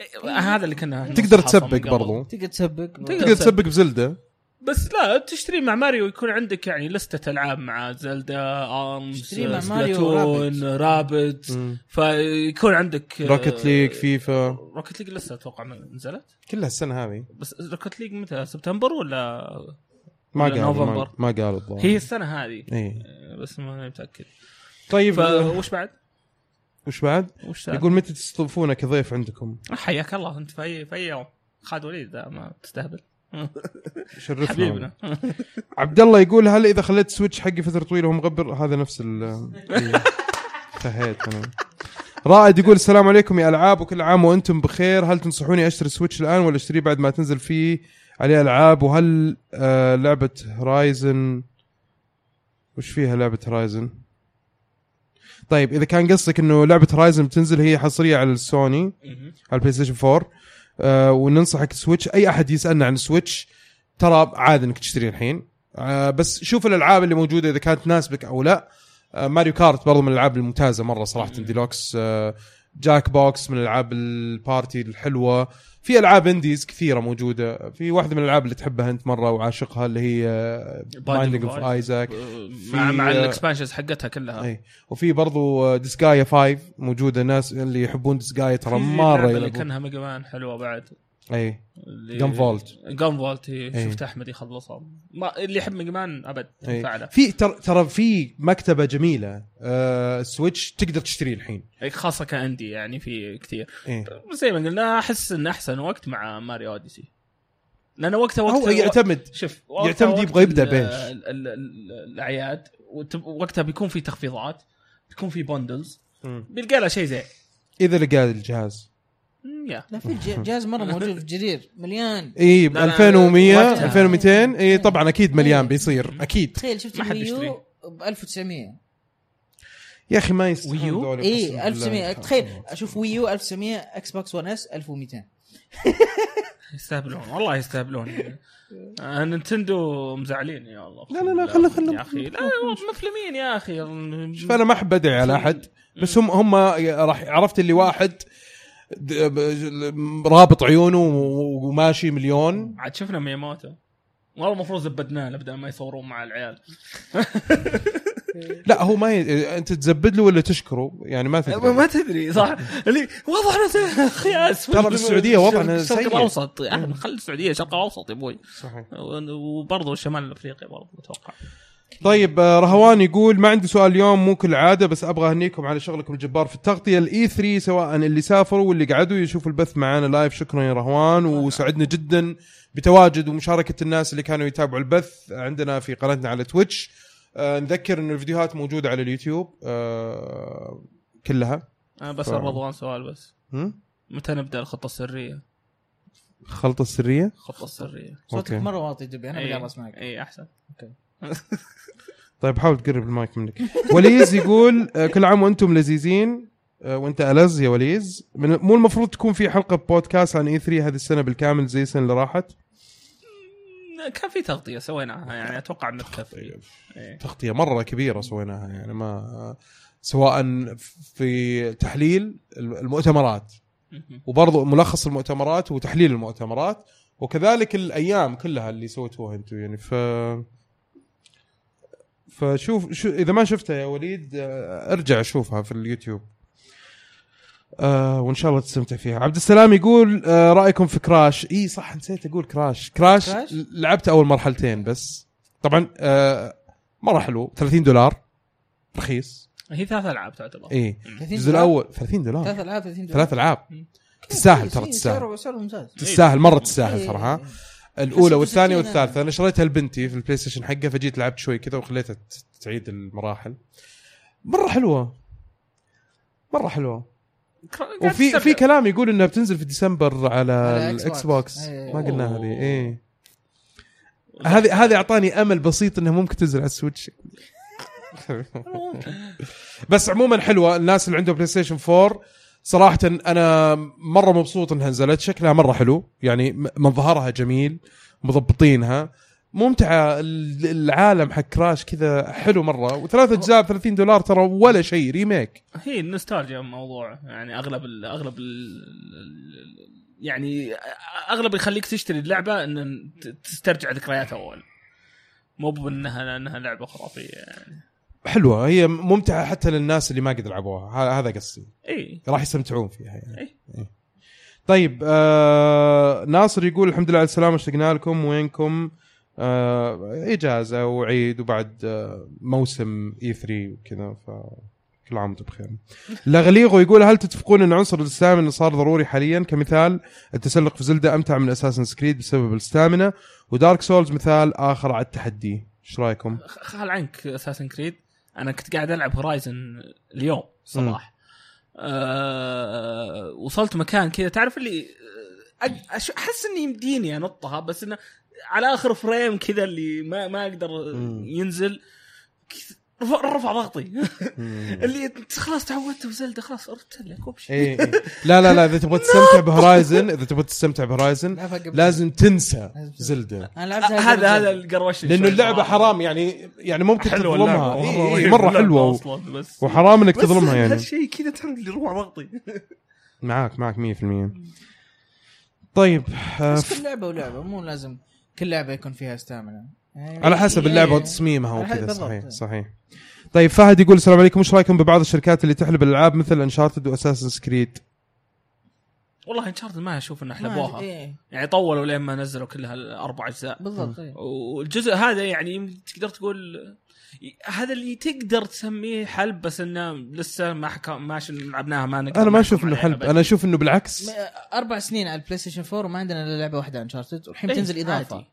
إيه، هذا اللي كنا تقدر تسبق. برضو. تقدر تسبق. تقدر تسبق. ب Zelda. بس لا تشتري مع ماريو يكون عندك يعني لستة ألعاب مع Zelda ARMS تشتري مع Mario Splatoon Rabbids فيكون عندك Rocket League FIFA Rocket League لسه أتوقع ما نزلت. كلها السنة هذه. بس Rocket League متى؟ سبتمبر ولا ما قالوا ما, نوفمبر. ما قالوا الظاهر. هي السنة هذه. إيه. بس ما متأكد. طيب فوش بعد؟ وش بعد؟ وش؟ يقول متى تستضيفونا كضيف عندكم؟ حياك الله انت في اي في أي يوم. خالد وليد ما تستهبل. [LAUGHS] شرفنا. حبيبنا. [LAUGHS] عبد الله يقول هل إذا خليت Switch حقي فترة طويلة وهو مغبر؟ هذا نفس ال إيه. [LAUGHS] انتهيت أنا. رائد يقول السلام عليكم يا ألعاب وكل عام وأنتم بخير. هل تنصحوني أشتري Switch الآن ولا أشتريه بعد ما تنزل فيه عليه ألعاب؟ وهل آه لعبة Horizon وش فيها لعبة Horizon طيب إذا كان قصدك إنه لعبة Horizon بتنزل هي حصرية على السوني. على ال PlayStation 4 آه وننصحك Switch أي أحد يسألنا عن Switch ترى عادي إنك تشتري الحين. آه بس شوف الألعاب اللي موجودة إذا كانت تناسبك أو لا. آه Mario Kart برضو من الألعاب الممتازة مرة صراحة. ديلوكس آه Jackbox من الألعاب ال party الحلوة. في ألعاب indies كثيرة موجودة. في واحدة من الألعاب اللي تحبها أنت مرة وعاشقها اللي هي Binding of Isaac مع مع في- ال expansions حقتها كلها. اي وفي برضو Disgaea 5 موجودة. ناس اللي يحبون Disgaea ترى مرة اللي كانها Mega Man حلوة بعد. اي اللي- Gunvolt. Gunvolt هي. إيه. شفت أحمد يخلصها ما اللي يحب Mega Man أبد إيه. فعله في ترى ترى في مكتبة جميلة آه Switch تقدر تشتريه الحين خاصة ك indie يعني في كثير إيه. زي ما قلنا أحس إن أحسن وقت مع Mario Odyssey لأنه وقتها وقت هو يعتمد شوف يعتمد يبغى ال- ال- الأعياد وقتها بيكون في تخفيضات بيكون في bundles بيلقى لها شيء زين إذا لقى الجهاز لا في جهاز مرة موجود في جرير مليان إي ب لا، لا، 2100 وقتها. 2200 إي طبعا أكيد مليان. بيصير أكيد تخيل شفت. ال Wii U ب 1900 يا أخي ما يستحون Wii U؟ إي قسماً بالله. 1900 تخيل أشوف Wii U 1900 Xbox 1 S 1200 [LAUGHS] يستهبلون والله يستهبلون آه، Nintendo مزعلين يا الله لا، لا، لا، خلنا- خلنا- يا أخي لا مفلمين يا أخي شوف أنا ما أحب ادعي على أحد بس هم هم راح عرفت اللي واحد رابط عيونه وماشي مليون. عاد شفنا مياموتو والله المفروض زبدناه بدل ما يصورون مع العيال. [LAUGHS] لا هو ما ي... انت تزبد له ولا تشكره؟ يعني ما تدري. ما تدري صح. اللي وضعنا خياس. ترى بالسعودية وضعنا الشرق سيء. الأوسط. يعني خلي السعودية شرق الأوسط يا أبوي. صحيح. وبرضه شمال أفريقيا برضه أتوقع. طيب آه، رهوان يقول ما عندي سؤال اليوم مو كالعاده بس أبغى أهنيكم على شغلكم الجبار في التغطية ال E3 سواء اللي سافروا واللي قعدوا يشوفوا البث معانا live شكرا يا رهوان وسعدنا جدا بتواجد ومشاركة الناس اللي كانوا يتابعوا البث عندنا في قناتنا على Twitch آه نذكر إن الفيديوهات موجودة على اليوتيوب آه كلها. أنا بس ف- رضوان سؤال بس؟ متى نبدأ الخطة السرية؟ الخلطه السريه الخطه السريه صوتك. مرة واطي دبي أنا إيه. بقدر اسمعك اي أحسن. [LAUGHS] طيب حاول تقرب المايك منك. وليز يقول آه، كل عام وأنتم لذيذين آه، وأنت ألز يا وليز. من مو المفروض تكون في حلقة بودكاست عن اي 3 هذه السنة بالكامل زي السنة اللي راحت؟ كان في تغطية سويناها يعني أتوقع إنه تكفي. إيه. تغطية مرة كبيرة سويناها يعني ما سواء في تحليل المؤتمرات. وبرضه ملخص المؤتمرات وتحليل المؤتمرات وكذلك الأيام كلها اللي سويتوها أنتم يعني ف فشوف شو إذا ما شفتها يا وليد ارجع شوفها في اليوتيوب. آه وإن شاء الله تستمتع فيها. عبد السلام يقول آه رأيكم في كراش؟ إي صح نسيت أقول كراش. كراش, كراش؟ لعبت أول مرحلتين بس. طبعا آه مرة حلو. 30 دولار. رخيص. هي ثلاث ألعاب تعتبر. إي. 30 الجزء؟ الأول 30 دولار. ثلاث ألعاب 30 دولار. ثلاث ألعاب. تستاهل ترى تستاهل. سعره سعره ممتاز تستاهل مرة تستاهل ترى ها؟ إيه. الأولى والثانية والثالثة. أنا شريتها لبنتي في ال PlayStation حقه فجيت لعبت شوي كذا وخليتها تعيد المراحل. مرة حلوة. مرة حلوة. وفي. في كلام يقول إنها بتنزل في ديسمبر على على ال Xbox. إيه. ما قلنا هذه. إيه. هذه هذه أعطاني أمل بسيط إنها ممكن تنزل على ال Switch. [LAUGHS] بس عموما حلوة. الناس اللي عندهم PlayStation 4 صراحة أنا مرة مبسوط إنها نزلت شكلها مرة حلو يعني منظرها جميل مضبطينها ممتعة ال- العالم حق كراش كذا حلو مرة وثلاث أجزاء ب 30 دولار ترى ولا شيء ريميك. هي النوستالجيا موضوع يعني أغلب ال أغلب ال يعني أغلب يخليك تشتري اللعبة إن تسترجع ذكريات أول. مو بإنها إنها لعبة خرافية يعني. حلوة. هي ممتعة حتى للناس اللي ما قد لعبوها. هذا قصدي. إي. راح يستمتعون فيها يعني. إي. طيب آه ناصر يقول الحمد لله على السلامة اشتقنا لكم. وينكم؟ آه إجازة وعيد وبعد آه موسم E3 وكذا ف كل عام وأنتم بخير. [LAUGHS] لغليغو يقول هل تتفقون إن عنصر ال stamina صار ضروري حاليا؟ كمثال التسلق في Zelda أمتع من Assassin's Creed بسبب ال stamina و Dark Souls مثال آخر على التحدي. إيش رأيكم؟ خل عنك Assassin's Creed أنا كنت قاعد ألعب Horizon اليوم الصباح آه وصلت مكان كذا. تعرف اللي أش- أحس إني يمديني أنطها بس إنه على آخر frame كذا اللي ما ما أقدر. ينزل. رفع, رفع ضغطي. [LAUGHS] اللي خلاص تعودت و Zelda خلاص قربت لك وبشي إيه إيه. [LAUGHS] لا لا لا إذا تبغى تستمتع ب Horizon إذا تبغى تستمتع بهورايزن. لازم تنسى زلدة. أنا لعبتها هذا هذا. القروش لأنه اللعبة حرام يعني يعني ممكن حلوة تظلمها. إيه مرة حلوة أصلا بس. وحرام إنك تظلمها يعني. هالشيء كذا تعرف اللي يروح ضغطي. [LAUGHS] معاك معاك 100% طيب آه، بس كل لعبة ولعبة مو لازم كل لعبة يكون فيها استامنا يعني على حسب اللعبة إيه. وتصميمها وكذا. صحيح صحيح طيب فهد يقول السلام عليكم إيش رأيكم ببعض الشركات اللي تحلب الألعاب مثل انشارتد واساسن سكريد والله Uncharted ما أشوف إنه حلبوها إيه. يعني طولوا لين ما نزلوا كلها الأربع أجزاء بالضبط إيه. والجزء هذا يعني تقدر تقول هذا اللي تقدر تسميه حلب بس إنه لسه ما حكى ما لعبناها ما نقدر أنا ما أشوف إنه حلب. أنا أشوف إنه بالعكس أربع سنين على ال PlayStation 4 وما عندنا إلا لعبة واحدة Uncharted والحين إيه، تنزل إضافة عادي.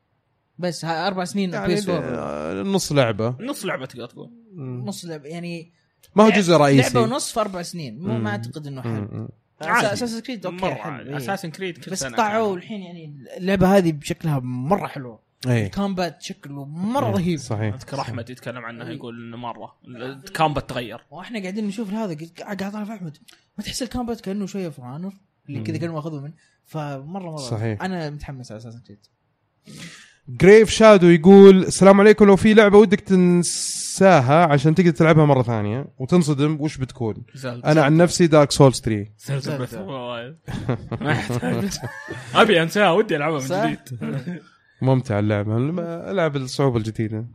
بس ها أربع سنين يعني 4 آه، نص لعبة. نص لعبة تقدر تقول. نص لعبة يعني ما هو جزء لعبة رئيسي. ونص في أربع سنين. مو. ما أعتقد إنه حلو مم. عادي. Assassin's Creed okay مرة حلو، إيه. Assassin's Creed بس قطعوا الحين يعني اللعبة هذه بشكلها مرة حلوة. اي ال combat شكله مرة إيه، رهيب. صحيح. أذكر أحمد يتكلم عنها يقول إنه مرة. ال combat تغير. وإحنا قاعدين نشوف هذا قاعد اطالع في أحمد. ما تحس ال combat كأنه شوية For Honor اللي كذا. كانوا ماخذه من فمرة مرة صحيح. أنا متحمس على Assassin's Creed جريف شادو يقول السلام عليكم. لو في لعبة ودك تنساها عشان تقدر تلعبها مرة ثانية وتنصدم وش بتكون؟ أنا عن نفسي دارك سولز 3 ما يحتاج. أبي أنساها ودي ألعبها من. جديد. ممتع اللعبة. ألعب الصعوبة الجديدة.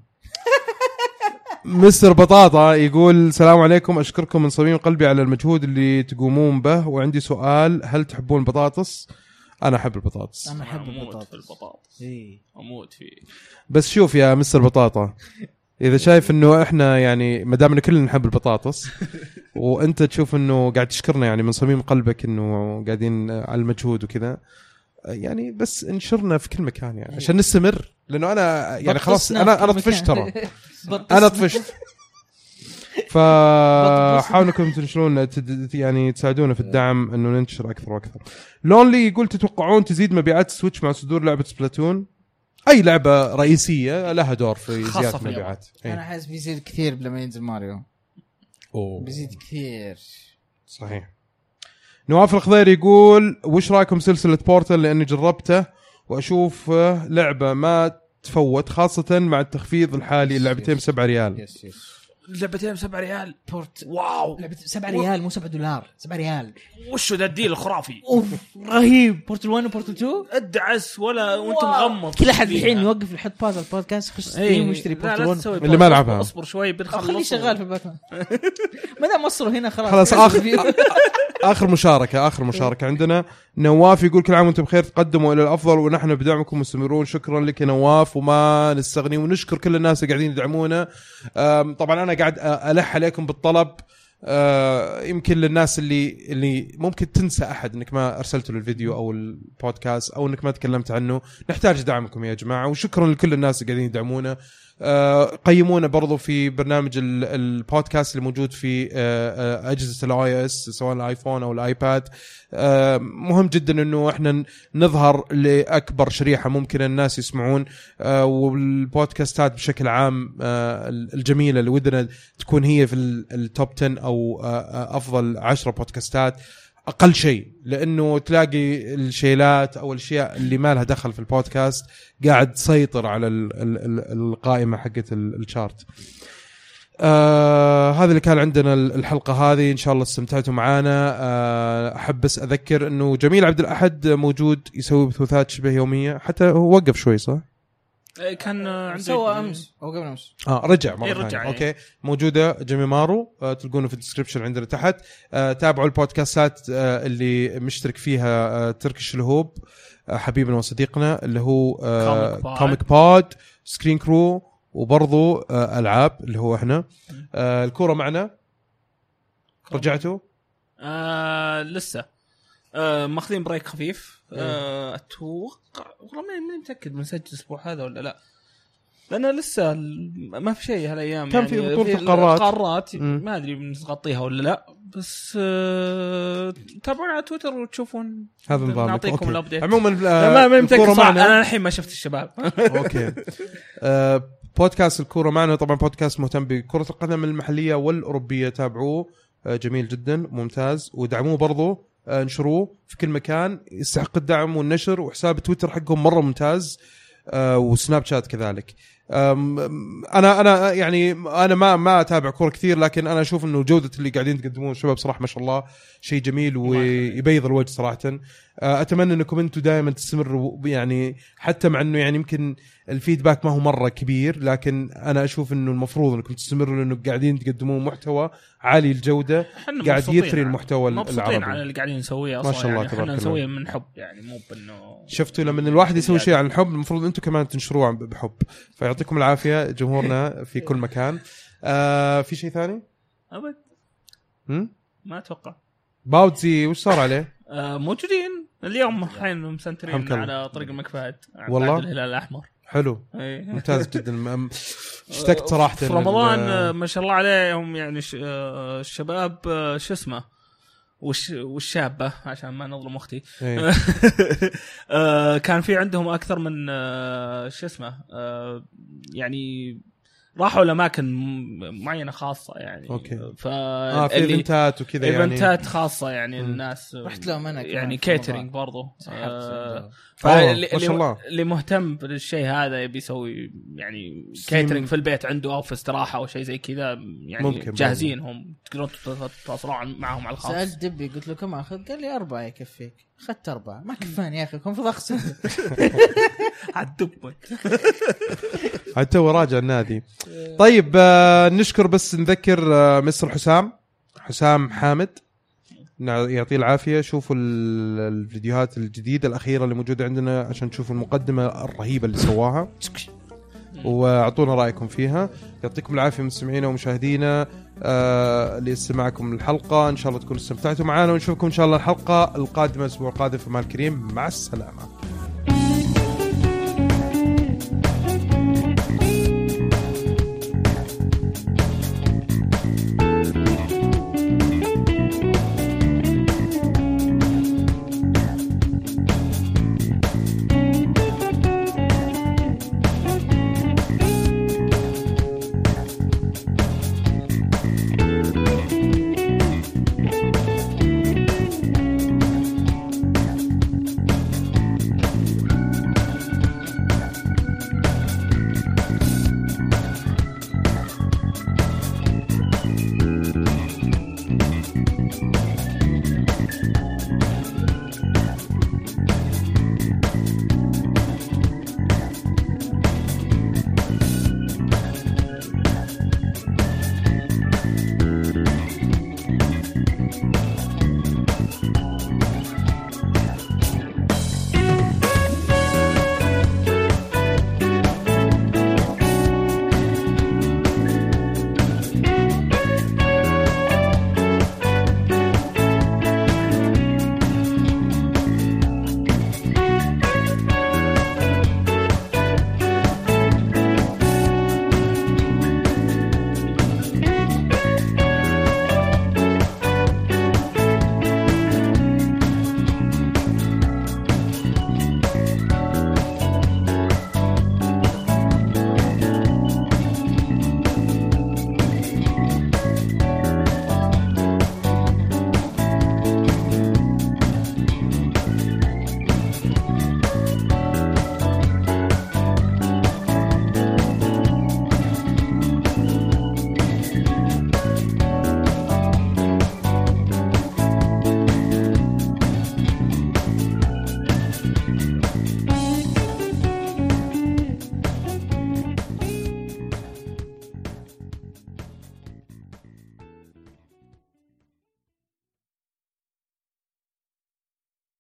مستر بطاطا يقول السلام عليكم. أشكركم من صميم قلبي على المجهود اللي تقومون به. وعندي سؤال. هل تحبون البطاطس؟ أنا أحب البطاطس. أنا أحب البطاطس. البطاطس. إيه. أموت فيه. بس شوف يا مستر بطاطا إذا شايف إنه إحنا يعني ما دامنا كلنا نحب البطاطس [LAUGHS] وأنت تشوف إنه قاعد تشكرنا يعني من صميم قلبك إنه قاعدين على المجهود وكذا يعني بس انشرنا في كل مكان يعني عشان نستمر. لأنه أنا يعني خلاص أنا أنا طفشت. ترى. [LAUGHS] أنا طفشت فحاولوا انكم تنشرون تد- يعني تساعدونا في الدعم انه ننشر أكثر وأكثر. لونلي يقول تتوقعون تزيد مبيعات Switch مع صدور لعبة Splatoon؟ أي لعبة رئيسية لها دور في زيادة. المبيعات. أنا إيه. أحس بيزيد كثير لما ينزل ماريو أوه. بيزيد كثير صحيح. نواف الخضير يقول وش رأيكم سلسلة Portal لأني جربته وأشوف لعبة ما تفوت خاصة مع التخفيض الحالي اللعبتين ب 7 ريال. yes yes لعبتين ب 7 ريال. Portal. wow. لعبة 7 ريال مو 7 دولار 7 ريال. وشو ذا ال deal الخرافي؟ أوف رهيب. Portal 1 و Portal 2 ادعس ولا وانت. مغمض. كل أحد الحين يوقف يحط pause البودكاست يخش Steam ويشتري Portal 1 اللي ما لعبها. اصبر شوي بنخلص خليه شغال في باتمان [LAUGHS] ما دام وصلوا هنا خلاص. خلاص اخر [LAUGHS] آخر مشاركة آخر مشاركة عندنا. نواف يقول كل عام وأنتم بخير تقدموا إلى الأفضل ونحن بدعمكم مستمرون. شكرا لك يا نواف وما نستغني ونشكر كل الناس اللي قاعدين يدعمونا. طبعا أنا قاعد ألح عليكم بالطلب. أه، يمكن للناس اللي اللي ممكن تنسى أحد إنك ما ارسلته الفيديو أو البودكاست أو إنك ما تكلمت عنه. نحتاج دعمكم يا جماعة وشكرا لكل الناس اللي قاعدين يدعمونا. قيمونا برضو في برنامج ال- البودكاست اللي موجود في آه، آه، أجهزة ال iOS سواء الآيفون أو الآيباد. آه، مهم جدا إنه إحنا نظهر لأكبر شريحة ممكن الناس يسمعون آه، والبودكاستات بشكل عام آه، الجميلة اللي ودنا تكون هي في ال- التوب 10 أو آه، آه، أفضل 10 بودكاستات. أقل شيء لأنه تلاقي الشيلات أو الأشياء اللي ما لها دخل في البودكاست قاعد تسيطر على ال ال ال القائمة حقت ال- الشارت. آه هذا اللي كان عندنا ال- الحلقة هذه إن شاء الله استمتعتوا معنا آه أحب بس أذكر إنه جميل عبد الأحد موجود يسوي بثوثات شبه يومية حتى هو وقف شوي صح؟ إيه، كان عنده سوى أمس. أو قبل أمس. آه رجع مرة إيه، ثانية. رجع، إيه. أوكي. موجودة جيمي مارو آه تلقونه في الديسكربشن عندنا تحت. آه تابعوا البودكاستات آه اللي مشترك فيها آه تركش الهوب آه حبيبنا وصديقنا اللي هو آه كوميك بود. كوميك بود سكرين كرو وبرضو آه ألعاب اللي هو إحنا. آه الكورة معنا. رجعتوا؟ آه لسه. آه ماخذين بريك خفيف. إيه. آه أتوقع والله ماني متأكد بنسجل الأسبوع هذا ولا لا. لأن لسه ما في شيء هالأيام كان يعني. في بطولة القارات. القارات. مم. ما أدري بنغطيها ولا لا. بس آه تابعونا على تويتر وتشوفون. هذا نظامك نعطيكم. ال update عموما آه ما صراحة. معنا. أنا الحين ما شفت الشباب. [LAUGHS] okay. آه بودكاست الكورة معنا. طبعا بودكاست مهتم بكرة القدم المحلية والأوروبية. تابعوه. آه جميل جدا. ممتاز. ودعموه برضو. آه انشروه في كل مكان يستحق الدعم والنشر وحساب تويتر حقهم مرة ممتاز آه وسناب شات كذلك. أنا أنا يعني أنا ما ما أتابع كورة كثير لكن أنا أشوف إنه جودة اللي قاعدين تقدمون الشباب صراحة ما شاء الله شيء جميل ويبيض الوجه صراحة آه، أتمنى إنكم أنتم دائما تستمروا يعني حتى مع إنه يعني يمكن الفيدباك ما هو مرة كبير لكن أنا أشوف إنه المفروض إنكم تستمروا لأنه قاعدين تقدمون محتوى عالي الجودة قاعد يثري المحتوى مبسوطين العربي. على اللي قاعدين نسويه ما أصلا شاء الله يعني تبارك الله. نسويه من حب يعني مو بإنه شفتوا لما الواحد يسوي شيء عن الحب المفروض أنتم كمان تنشروه بحب فيعطيكم العافية جمهورنا في كل مكان آه في شيء ثاني؟ أبد؟ ما أتوقع باوتزي وش صار عليه؟ آه موجودين اليوم الحين مسنترين. على طريق المكفاد والله؟ الهلال الأحمر حلو إيه. ممتاز جدا [LAUGHS] اشتقت صراحة في رمضان آه، ما شاء الله عليهم يعني آه، الشباب آه، شو اسمه والش والشابة عشان ما نظلم أختي إيه. [LAUGHS] آه، كان في عندهم أكثر من آه، شو اسمه آه، يعني راحوا لأماكن معينة خاصة يعني أوكي. ف آه في ايفنتات وكذا يعني ايفنتات خاصة يعني. الناس رحت لهم أنا كمان يعني كيترينج. برضو آه،. فاللي ما شاء الله. اللي مهتم بالشيء هذا يبي يسوي يعني ستيم. كيترينج في البيت عنده أو في استراحه أو شيء زي كذا يعني ممكن. جاهزين هم تقدرون تتواصلون معهم على الخاص. سالت دبي قلت له كم آخذ؟ قال لي أربعة يكفيك. أخذت أربعة. ما كفاني يا أخي كان المفروض اخذ عالدب عاد تو راجع النادي. طيب آه نشكر بس نذكر آه مستر حسام. حسام حامد. يعطيه العافية. شوفوا ال- الفيديوهات الجديدة الأخيرة اللي موجودة عندنا عشان تشوفوا المقدمة الرهيبة اللي سواها. وأعطونا رأيكم فيها. يعطيكم العافية مستمعينا ومشاهدينا. آه لاستماعكم الحلقة إن شاء الله تكونوا استمتعتوا معنا ونشوفكم إن شاء الله الحلقة القادمة الأسبوع القادم في مال كريم. مع السلامة.